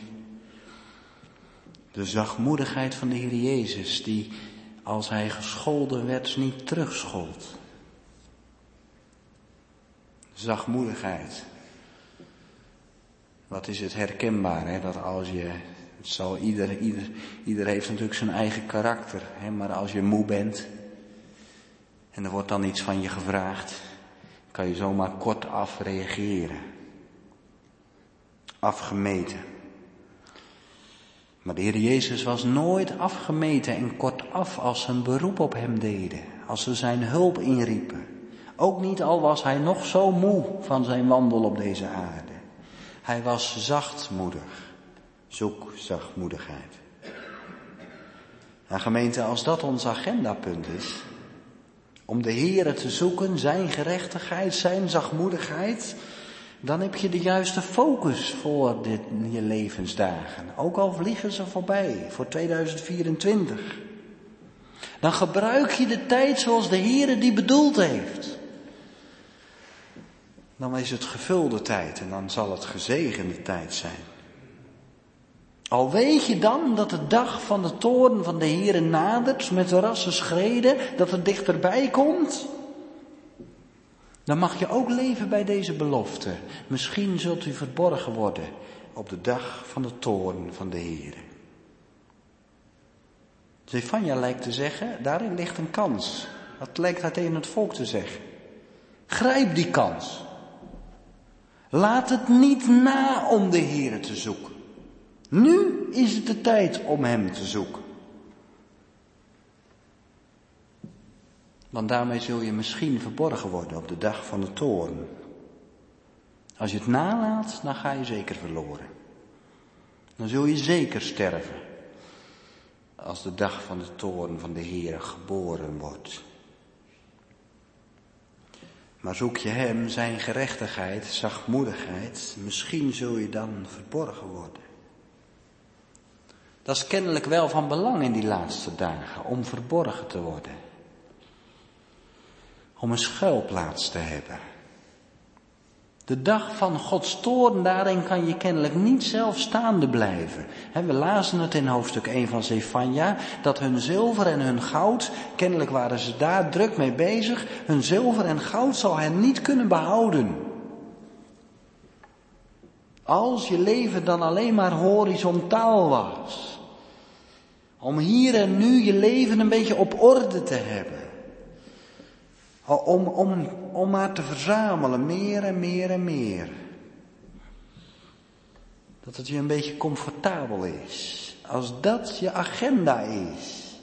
De zachtmoedigheid van de Heer Jezus, die als hij gescholden werd niet terugschold zachtmoedigheid. Wat is het herkenbaar, hè? dat als je, het zal ieder, ieder, ieder heeft natuurlijk zijn eigen karakter, hè? maar als je moe bent en er wordt dan iets van je gevraagd, kan je zomaar kortaf reageren. Afgemeten. Maar de Heer Jezus was nooit afgemeten en kortaf als ze een beroep op hem deden, als ze zijn hulp inriepen. Ook niet al was hij nog zo moe van zijn wandel op deze aarde. Hij was zachtmoedig. Zoek zachtmoedigheid. En gemeente, als dat ons agendapunt is, om de Here te zoeken, zijn gerechtigheid, zijn zachtmoedigheid, dan heb je de juiste focus voor dit, je levensdagen. Ook al vliegen ze voorbij voor 2024. Dan gebruik je de tijd zoals de Heere die bedoeld heeft dan is het gevulde tijd en dan zal het gezegende tijd zijn. Al weet je dan dat de dag van de toren van de Heere nadert met rassen schreden, dat het dichterbij komt, dan mag je ook leven bij deze belofte. Misschien zult u verborgen worden op de dag van de toren van de Heere. Zefania lijkt te zeggen, daarin ligt een kans. Dat lijkt hij tegen het volk te zeggen. Grijp die kans. Laat het niet na om de Heer te zoeken. Nu is het de tijd om Hem te zoeken. Want daarmee zul je misschien verborgen worden op de dag van de toorn. Als je het nalaat, dan ga je zeker verloren. Dan zul je zeker sterven. Als de dag van de toorn van de Heer geboren wordt. Maar zoek je hem, zijn gerechtigheid, zachtmoedigheid, misschien zul je dan verborgen worden. Dat is kennelijk wel van belang in die laatste dagen, om verborgen te worden. Om een schuilplaats te hebben. De dag van Gods toorn, daarin kan je kennelijk niet zelf staande blijven. We lazen het in hoofdstuk 1 van Zefania, dat hun zilver en hun goud, kennelijk waren ze daar druk mee bezig, hun zilver en goud zal hen niet kunnen behouden. Als je leven dan alleen maar horizontaal was. Om hier en nu je leven een beetje op orde te hebben. Om, om, om maar te verzamelen, meer en meer en meer. Dat het je een beetje comfortabel is. Als dat je agenda is.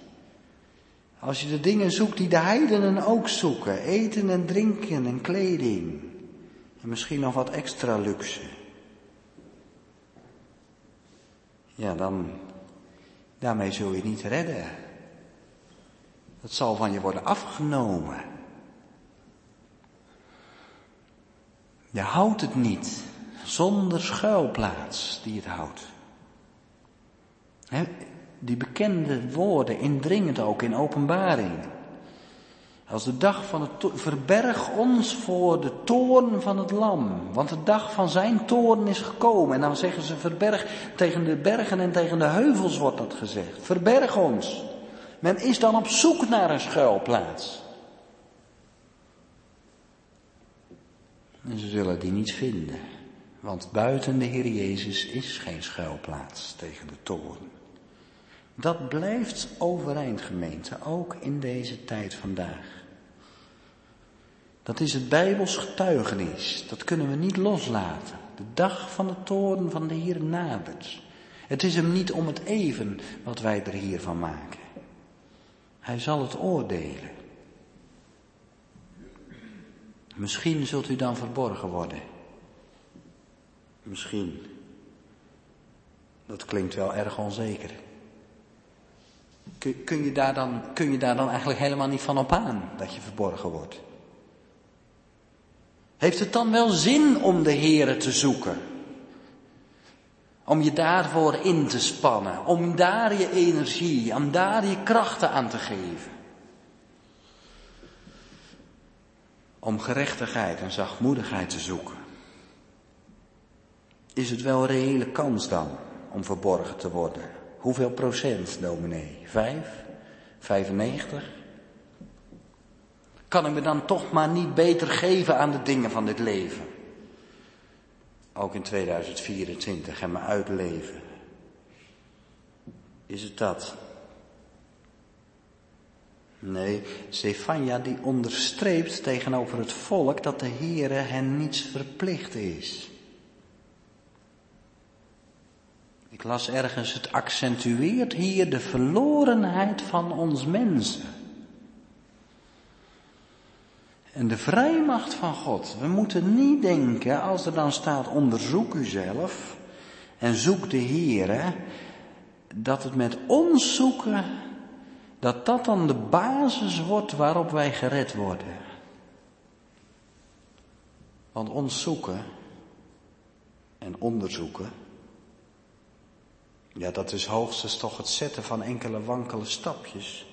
Als je de dingen zoekt die de heidenen ook zoeken. Eten en drinken en kleding. En misschien nog wat extra luxe. Ja, dan, daarmee zul je niet redden. Dat zal van je worden afgenomen. Je houdt het niet zonder schuilplaats die het houdt. die bekende woorden indringend ook in openbaring. Als de dag van het verberg ons voor de toorn van het lam. Want de dag van zijn toorn is gekomen. En dan zeggen ze verberg tegen de bergen en tegen de heuvels wordt dat gezegd. Verberg ons. Men is dan op zoek naar een schuilplaats. En ze zullen die niet vinden. Want buiten de Heer Jezus is geen schuilplaats tegen de toorn. Dat blijft overeind gemeente, ook in deze tijd vandaag. Dat is het Bijbels getuigenis. Dat kunnen we niet loslaten. De dag van de toorn van de Heer nadert. Het is hem niet om het even wat wij er hier van maken. Hij zal het oordelen. Misschien zult u dan verborgen worden. Misschien. Dat klinkt wel erg onzeker. Kun, kun, je daar dan, kun je daar dan eigenlijk helemaal niet van op aan dat je verborgen wordt? Heeft het dan wel zin om de Here te zoeken? Om je daarvoor in te spannen, om daar je energie, om daar je krachten aan te geven. Om gerechtigheid en zachtmoedigheid te zoeken. Is het wel een reële kans dan om verborgen te worden? Hoeveel procent, dominee? Vijf? Vijfennegentig? Kan ik me dan toch maar niet beter geven aan de dingen van dit leven? Ook in 2024 en me uitleven. Is het dat? Nee, Stefania die onderstreept tegenover het volk dat de Heere hen niets verplicht is. Ik las ergens, het accentueert hier de verlorenheid van ons mensen. En de vrijmacht van God. We moeten niet denken, als er dan staat onderzoek uzelf en zoek de Heere, dat het met ons zoeken, dat dat dan de basis wordt waarop wij gered worden. Want ons zoeken en onderzoeken, ja dat is hoogstens toch het zetten van enkele wankele stapjes.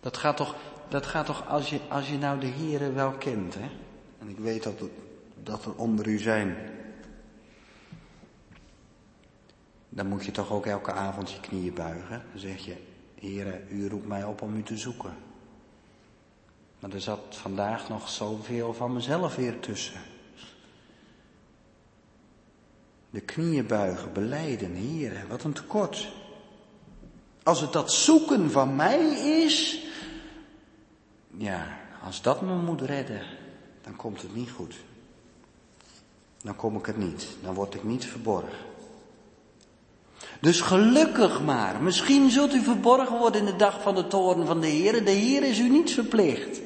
Dat gaat toch, dat gaat toch als, je, als je nou de Here wel kent, hè? En ik weet dat, dat er onder u zijn. Dan moet je toch ook elke avond je knieën buigen. Dan zeg je, Heere, u roept mij op om u te zoeken. Maar er zat vandaag nog zoveel van mezelf weer tussen. De knieën buigen, beleiden, Heere, wat een tekort. Als het dat zoeken van mij is, ja, als dat me moet redden, dan komt het niet goed. Dan kom ik het niet, dan word ik niet verborgen. Dus gelukkig maar, misschien zult u verborgen worden in de dag van de toren van de Heer. De Heer is u niet verplicht.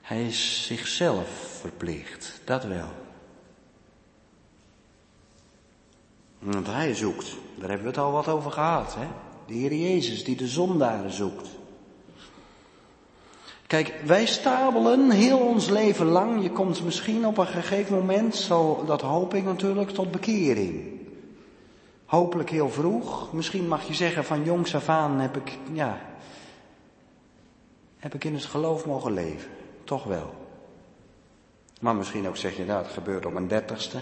Hij is zichzelf verplicht, dat wel. Want hij zoekt, daar hebben we het al wat over gehad, hè? De Heer Jezus die de zondaren zoekt. Kijk, wij stapelen heel ons leven lang. Je komt misschien op een gegeven moment, zo, dat hoop ik natuurlijk, tot bekering. Hopelijk heel vroeg. Misschien mag je zeggen van jongs af aan heb ik, ja, heb ik in het geloof mogen leven. Toch wel. Maar misschien ook zeg je, nou, het gebeurt op een dertigste.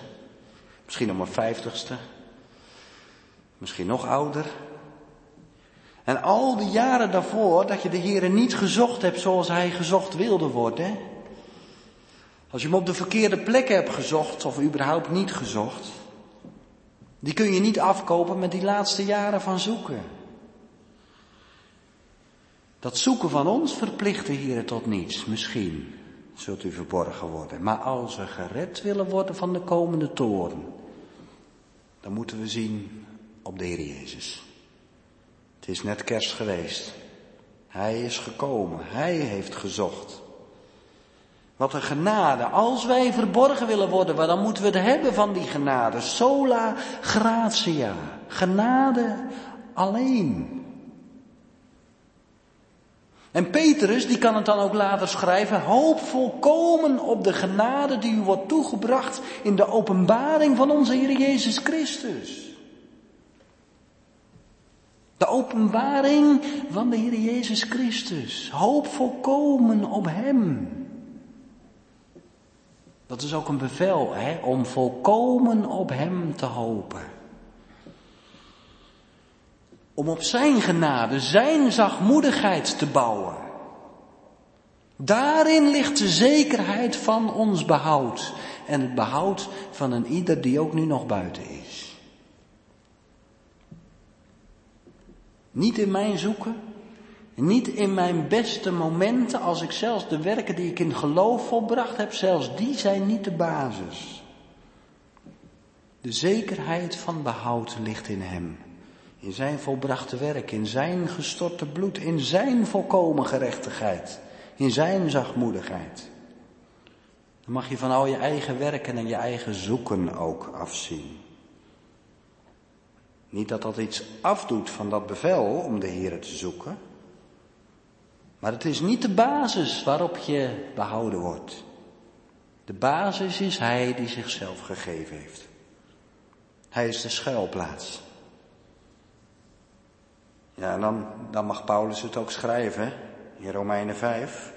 Misschien op een vijftigste. Misschien nog ouder. En al die jaren daarvoor dat je de Heer niet gezocht hebt zoals Hij gezocht wilde worden. Als je hem op de verkeerde plek hebt gezocht of überhaupt niet gezocht. Die kun je niet afkopen met die laatste jaren van zoeken. Dat zoeken van ons verplicht de Heer tot niets. Misschien zult u verborgen worden. Maar als we gered willen worden van de komende toren, dan moeten we zien op de Heer Jezus. Het is net kerst geweest. Hij is gekomen. Hij heeft gezocht. Wat een genade. Als wij verborgen willen worden, dan moeten we het hebben van die genade. Sola gratia. Genade alleen. En Petrus, die kan het dan ook later schrijven, hoop volkomen op de genade die u wordt toegebracht in de openbaring van onze Heer Jezus Christus. De openbaring van de Heer Jezus Christus. Hoop volkomen op Hem. Dat is ook een bevel, hè, om volkomen op Hem te hopen. Om op Zijn genade, Zijn zachtmoedigheid te bouwen. Daarin ligt de zekerheid van ons behoud en het behoud van een ieder die ook nu nog buiten is. Niet in mijn zoeken, niet in mijn beste momenten, als ik zelfs de werken die ik in geloof volbracht heb, zelfs die zijn niet de basis. De zekerheid van behoud ligt in Hem. In Zijn volbrachte werk, in Zijn gestorte bloed, in Zijn volkomen gerechtigheid, in Zijn zachtmoedigheid. Dan mag je van al je eigen werken en je eigen zoeken ook afzien. Niet dat dat iets afdoet van dat bevel om de Heer te zoeken. Maar het is niet de basis waarop je behouden wordt. De basis is Hij die zichzelf gegeven heeft. Hij is de schuilplaats. Ja, en dan, dan mag Paulus het ook schrijven in Romeinen 5.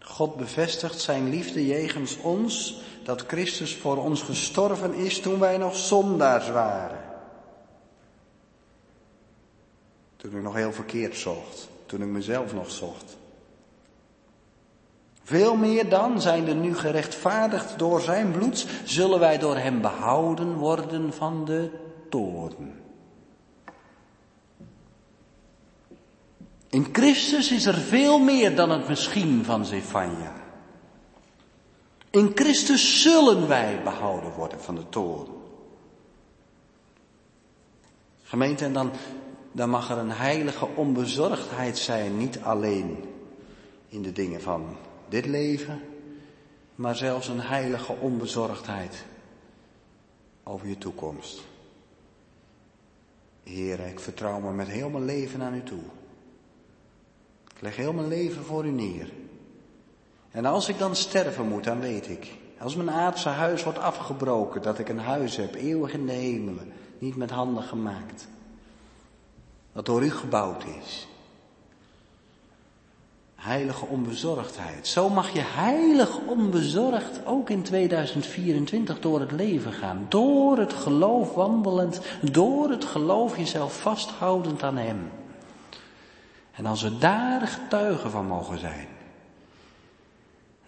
God bevestigt zijn liefde jegens ons, dat Christus voor ons gestorven is toen wij nog zondaars waren. Toen ik nog heel verkeerd zocht. Toen ik mezelf nog zocht. Veel meer dan, zijn er nu gerechtvaardigd door zijn bloed, zullen wij door hem behouden worden van de toorn. In Christus is er veel meer dan het misschien van Zefania. In Christus zullen wij behouden worden van de toren. Gemeente, en dan dan mag er een heilige onbezorgdheid zijn, niet alleen in de dingen van dit leven, maar zelfs een heilige onbezorgdheid over je toekomst. Heer, ik vertrouw me met heel mijn leven aan u toe. Ik leg heel mijn leven voor u neer. En als ik dan sterven moet, dan weet ik, als mijn aardse huis wordt afgebroken, dat ik een huis heb, eeuwig in de hemelen, niet met handen gemaakt dat door u gebouwd is. Heilige onbezorgdheid. Zo mag je heilig onbezorgd ook in 2024 door het leven gaan. Door het geloof wandelend, door het geloof jezelf vasthoudend aan Hem. En als we daar getuigen van mogen zijn,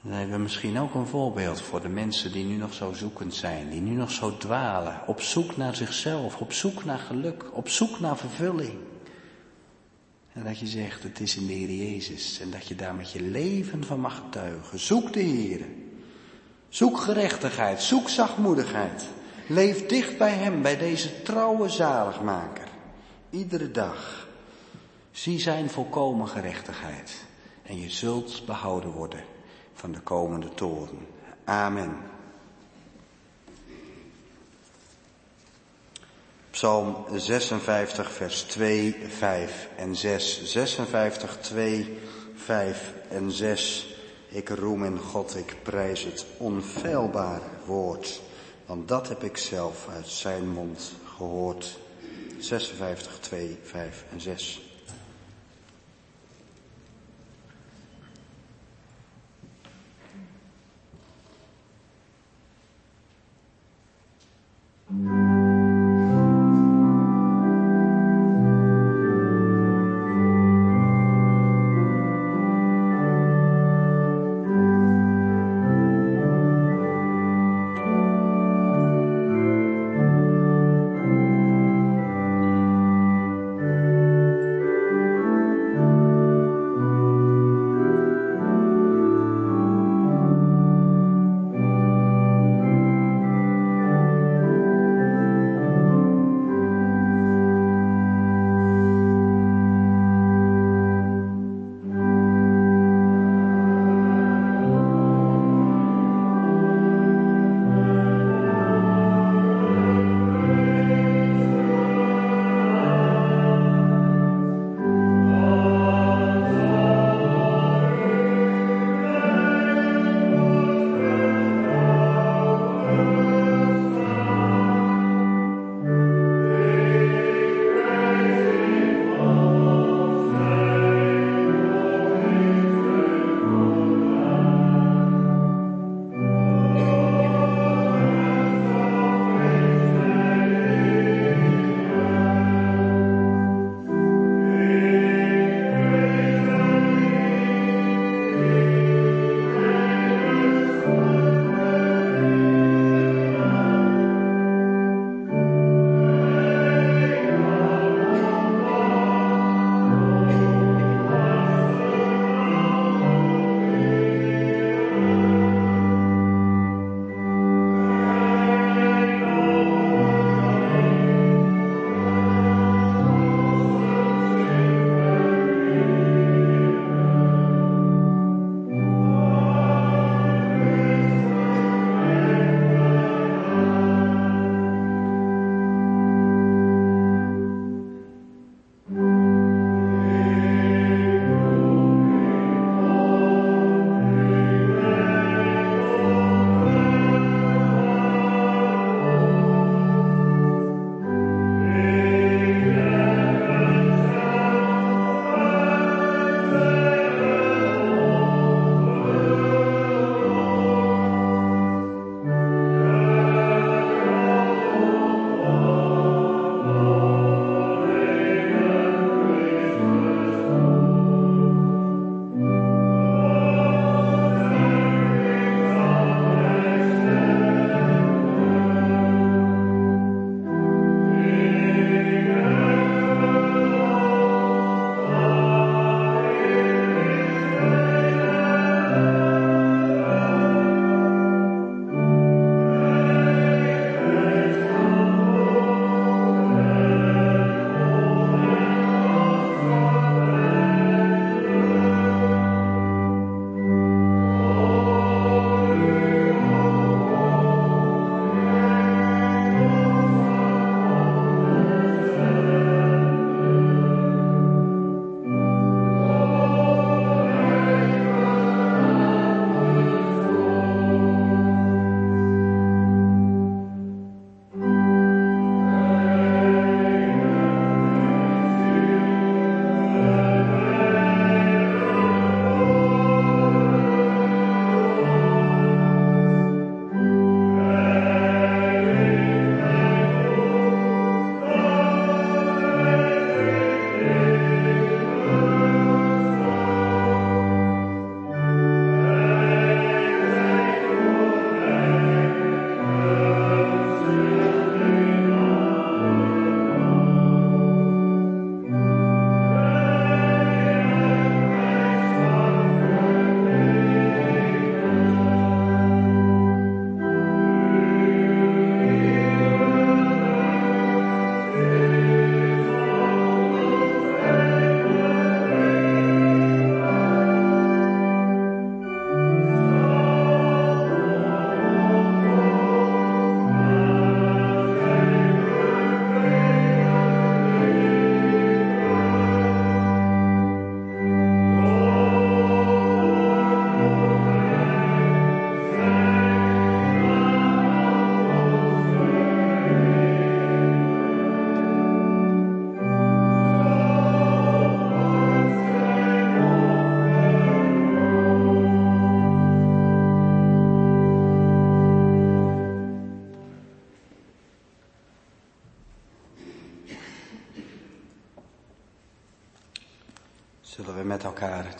dan hebben we misschien ook een voorbeeld voor de mensen die nu nog zo zoekend zijn, die nu nog zo dwalen, op zoek naar zichzelf, op zoek naar geluk, op zoek naar vervulling. En dat je zegt, het is in de Heer Jezus. En dat je daar met je leven van mag getuigen. Zoek de Heer. Zoek gerechtigheid. Zoek zachtmoedigheid. Leef dicht bij Hem, bij deze trouwe zaligmaker. Iedere dag. Zie Zijn volkomen gerechtigheid. En je zult behouden worden van de komende toren. Amen. Psalm 56, vers 2, 5 en 6. 56, 2, 5 en 6. Ik roem in God, ik prijs het onfeilbare woord. Want dat heb ik zelf uit zijn mond gehoord. 56, 2, 5 en 6.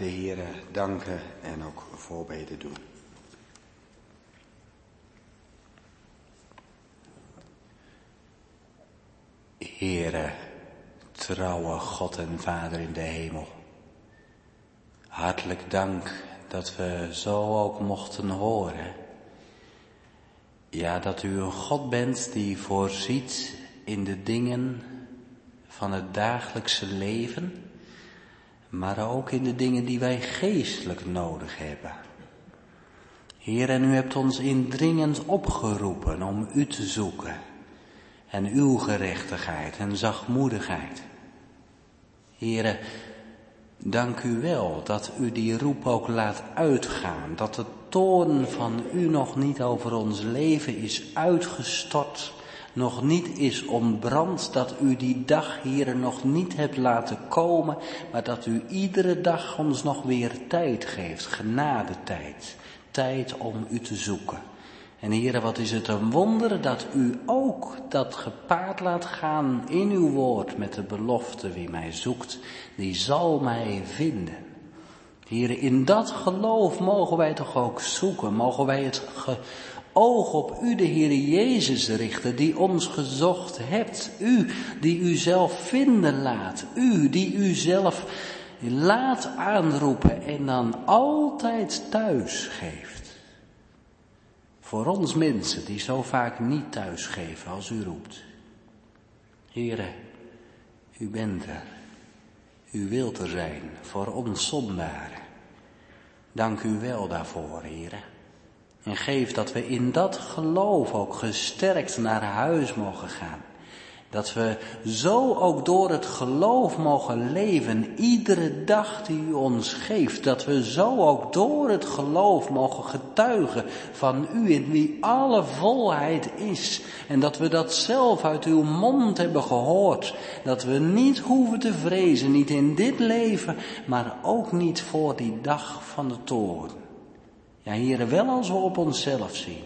De Heere danken en ook voorbeden doen. Heere, trouwe God en Vader in de hemel. Hartelijk dank dat we zo ook mochten horen. Ja, dat u een God bent die voorziet in de dingen van het dagelijkse leven, maar ook in de dingen die wij geestelijk nodig hebben. Heer, en u hebt ons indringend opgeroepen om u te zoeken en uw gerechtigheid en zachtmoedigheid. Heren, dank u wel dat u die roep ook laat uitgaan, dat de toorn van u nog niet over ons leven is uitgestort, nog niet is ontbrand, dat u die dag hier nog niet hebt laten komen, maar dat u iedere dag ons nog weer tijd geeft, genadetijd, tijd om u te zoeken. En heren, wat is het een wonder dat u ook dat gepaard laat gaan in uw woord met de belofte wie mij zoekt, die zal mij vinden. Heren, in dat geloof mogen wij toch ook zoeken, mogen wij het oog op u, de Heer Jezus, richten, die ons gezocht hebt. U, die u zelf vinden laat. U, die u zelf laat aanroepen en dan altijd thuis geeft. Voor ons mensen die zo vaak niet thuisgeven als u roept. Here, u bent er. U wilt er zijn voor ons zondaren. Dank u wel daarvoor, heren. En geef dat we in dat geloof ook gesterkt naar huis mogen gaan. Dat we zo ook door het geloof mogen leven, iedere dag die u ons geeft. Dat we zo ook door het geloof mogen getuigen van u in wie alle volheid is. En dat we dat zelf uit uw mond hebben gehoord. Dat we niet hoeven te vrezen, niet in dit leven, maar ook niet voor die dag van de toorn. Ja, heren, wel als we op onszelf zien.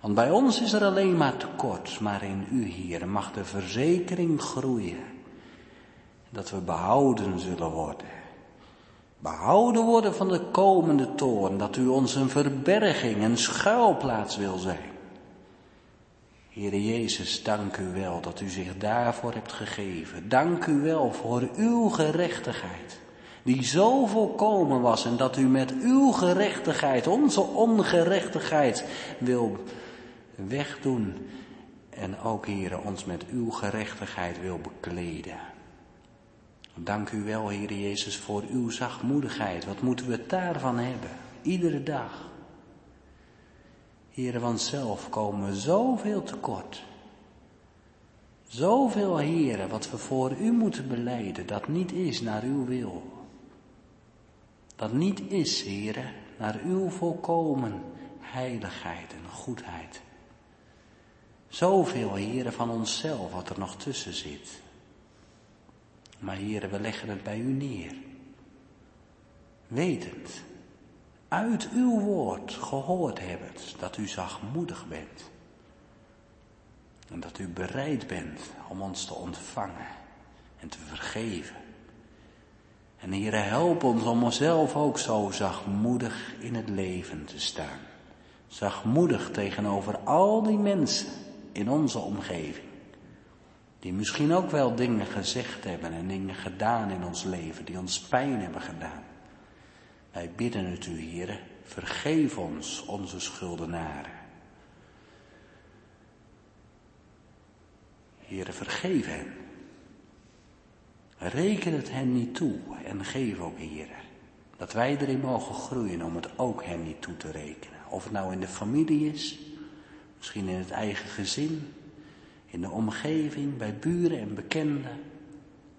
Want bij ons is er alleen maar tekort, maar in u, Heer, mag de verzekering groeien. Dat we behouden zullen worden. Behouden worden van de komende toorn, dat u ons een verberging, een schuilplaats wil zijn. Heere Jezus, dank u wel dat u zich daarvoor hebt gegeven. Dank u wel voor uw gerechtigheid, die zo volkomen was en dat u met uw gerechtigheid, onze ongerechtigheid, wil wegdoen en ook, Heere, ons met uw gerechtigheid wil bekleden. Dank u wel, Heere Jezus, voor uw zachtmoedigheid. Wat moeten we daarvan hebben? Iedere dag. Heere, want zelf komen we zoveel tekort. Zoveel, Heere, wat we voor u moeten beleiden, dat niet is naar uw wil. Dat niet is, Heere, naar uw volkomen heiligheid en goedheid. Zoveel, heren, van onszelf wat er nog tussen zit. Maar heren, we leggen het bij u neer. Wetend, uit uw woord gehoord hebbend, dat u zachtmoedig bent. En dat u bereid bent om ons te ontvangen en te vergeven. En heren, help ons om onszelf ook zo zachtmoedig in het leven te staan. Zachtmoedig tegenover al die mensen in onze omgeving. Die misschien ook wel dingen gezegd hebben en dingen gedaan in ons leven die ons pijn hebben gedaan. Wij bidden het u, Heer, vergeef ons onze schuldenaren. Heere, vergeef hen. Reken het hen niet toe en geef ook, Heer, dat wij erin mogen groeien om het ook hen niet toe te rekenen. Of het nou in de familie is, Misschien in het eigen gezin, in de omgeving, bij buren en bekenden.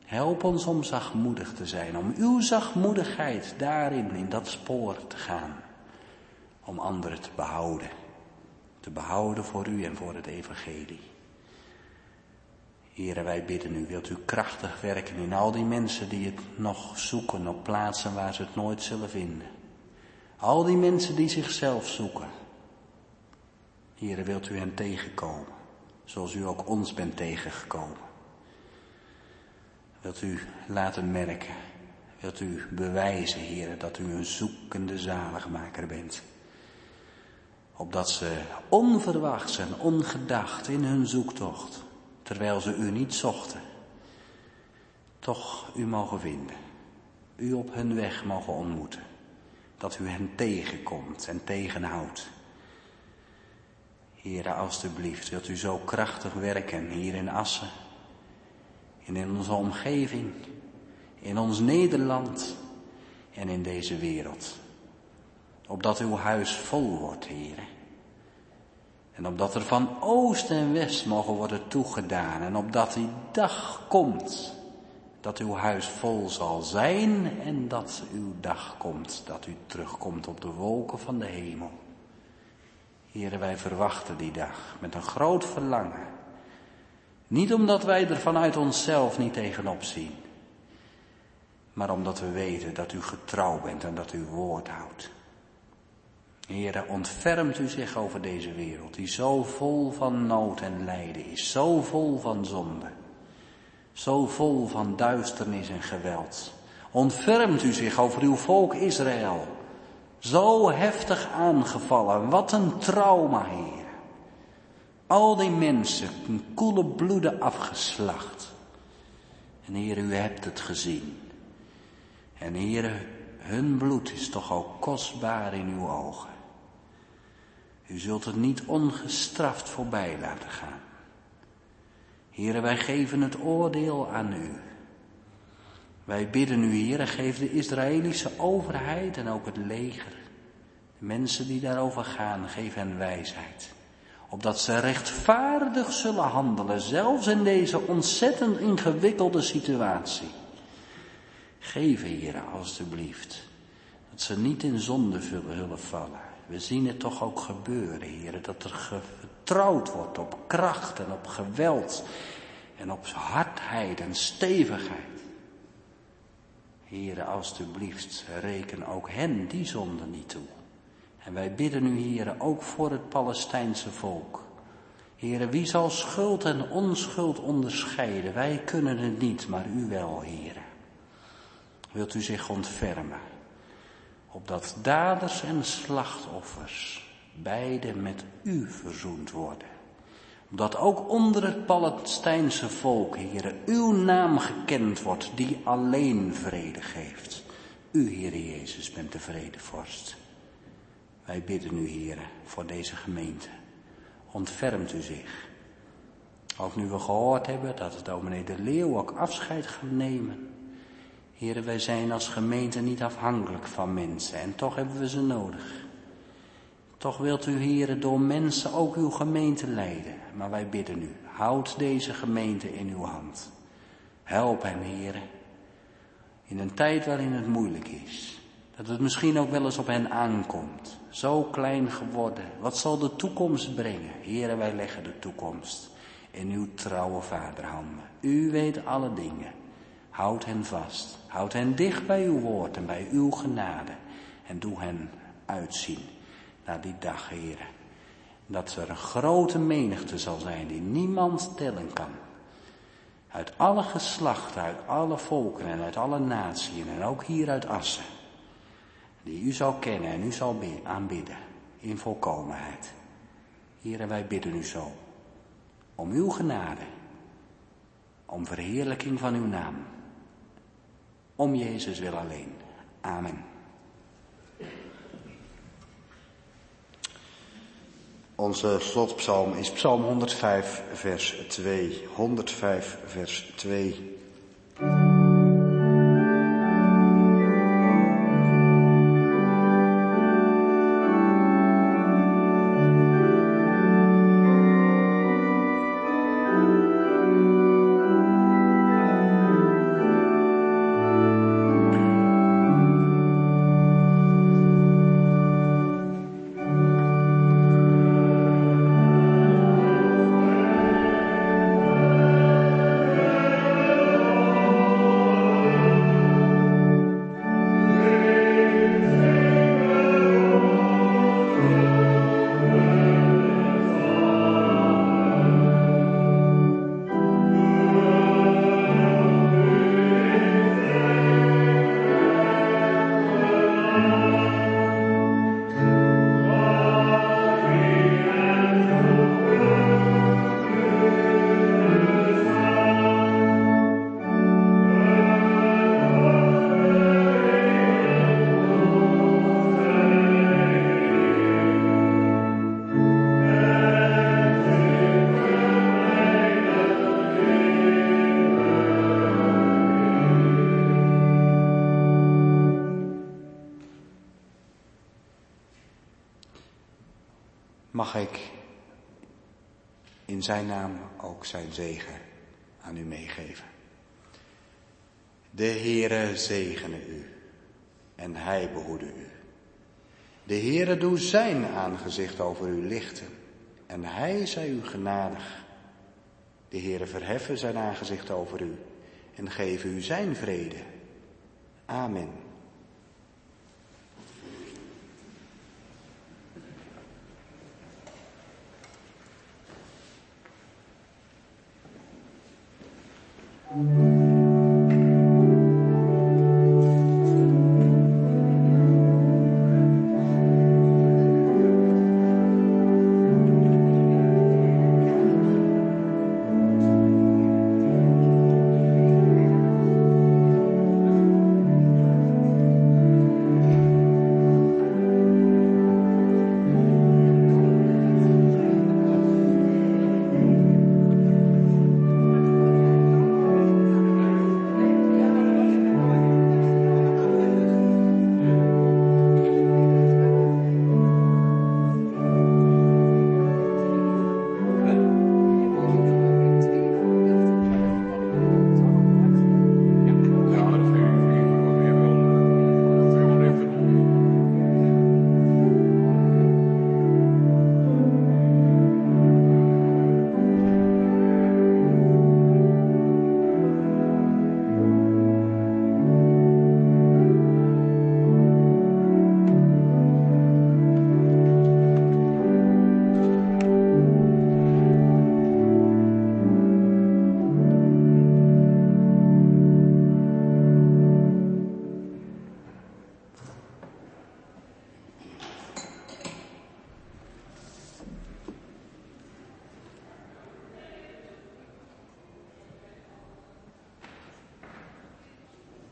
Help ons om zachtmoedig te zijn, om uw zachtmoedigheid daarin, in dat spoor te gaan. Om anderen te behouden. Te behouden voor u en voor het evangelie. Heren, wij bidden u, wilt u krachtig werken in al die mensen die het nog zoeken op plaatsen waar ze het nooit zullen vinden. Al die mensen die zichzelf zoeken, Heren, wilt u hen tegenkomen, zoals u ook ons bent tegengekomen. Wilt u laten merken Wilt u bewijzen, heren, dat u een zoekende zaligmaker bent. Opdat ze onverwachts en ongedacht in hun zoektocht, terwijl ze u niet zochten, toch u mogen vinden. U op hun weg mogen ontmoeten. Dat u hen tegenkomt en tegenhoudt. Heren, alstublieft, wilt u zo krachtig werken hier in Assen, en in onze omgeving, in ons Nederland en in deze wereld. Opdat uw huis vol wordt, heren. En opdat er van oost en west mogen worden toegedaan. En opdat die dag komt dat uw huis vol zal zijn en dat uw dag komt, dat u terugkomt op de wolken van de hemel. Heren, wij verwachten die dag met een groot verlangen. Niet omdat wij er vanuit onszelf niet tegenop zien, maar omdat we weten dat u getrouw bent en dat u woord houdt. Heren, ontfermt u zich over deze wereld, die zo vol van nood en lijden is, zo vol van zonde, zo vol van duisternis en geweld. Ontfermt u zich over uw volk Israël, zo heftig aangevallen, wat een trauma, Heer. Al die mensen, een koele bloeden afgeslacht. En Heer, u hebt het gezien. En Heer, hun bloed is toch ook kostbaar in uw ogen. U zult het niet ongestraft voorbij laten gaan. Heren, wij geven het oordeel aan u. Wij bidden u, Heer, geef de Israëlische overheid en ook het leger, de mensen die daarover gaan, geef hen wijsheid. Opdat ze rechtvaardig zullen handelen, zelfs in deze ontzettend ingewikkelde situatie. Geef, Heer, alstublieft, dat ze niet in zonde zullen vallen. We zien het toch ook gebeuren, Heer, dat er vertrouwd wordt op kracht en op geweld en op hardheid en stevigheid. Heren, alstublieft, reken ook hen die zonde niet toe. En wij bidden u, heren, ook voor het Palestijnse volk. Heren, wie zal schuld en onschuld onderscheiden? Wij kunnen het niet, maar u wel, heren. Wilt u zich ontfermen, opdat daders en slachtoffers beide met u verzoend worden. Omdat ook onder het Palestijnse volk, heren, uw naam gekend wordt, die alleen vrede geeft. U, Heer Jezus, bent de vredevorst. Wij bidden u, heren, voor deze gemeente. Ontfermt u zich. Ook nu we gehoord hebben dat het dominee de Leeuw ook afscheid gaat nemen. Heren, wij zijn als gemeente niet afhankelijk van mensen en toch hebben we ze nodig. Toch wilt u, heren, door mensen ook uw gemeente leiden. Maar wij bidden u, houd deze gemeente in uw hand. Help hen, heren, in een tijd waarin het moeilijk is. Dat het misschien ook wel eens op hen aankomt. Zo klein geworden. Wat zal de toekomst brengen? Heren, wij leggen de toekomst in uw trouwe vaderhanden. U weet alle dingen. Houd hen vast. Houd hen dicht bij uw woord en bij uw genade. En doe hen uitzien naar die dag, heren. Dat er een grote menigte zal zijn die niemand tellen kan. Uit alle geslachten, uit alle volken en uit alle naties en ook hier uit Assen. Die u zal kennen en u zal aanbidden in volkomenheid. Heren, wij bidden u zo. Om uw genade. Om verheerlijking van uw naam. Om Jezus wil alleen. Amen. Onze slotpsalm is Psalm 105, vers 2. 105, vers 2. Zijn naam ook zijn zegen aan u meegeven. De Heere zegene u en hij behoede u. De Heere doe zijn aangezicht over u lichten en hij zij u genadig. De Heere verheffen zijn aangezicht over u en geven u zijn vrede. Amen.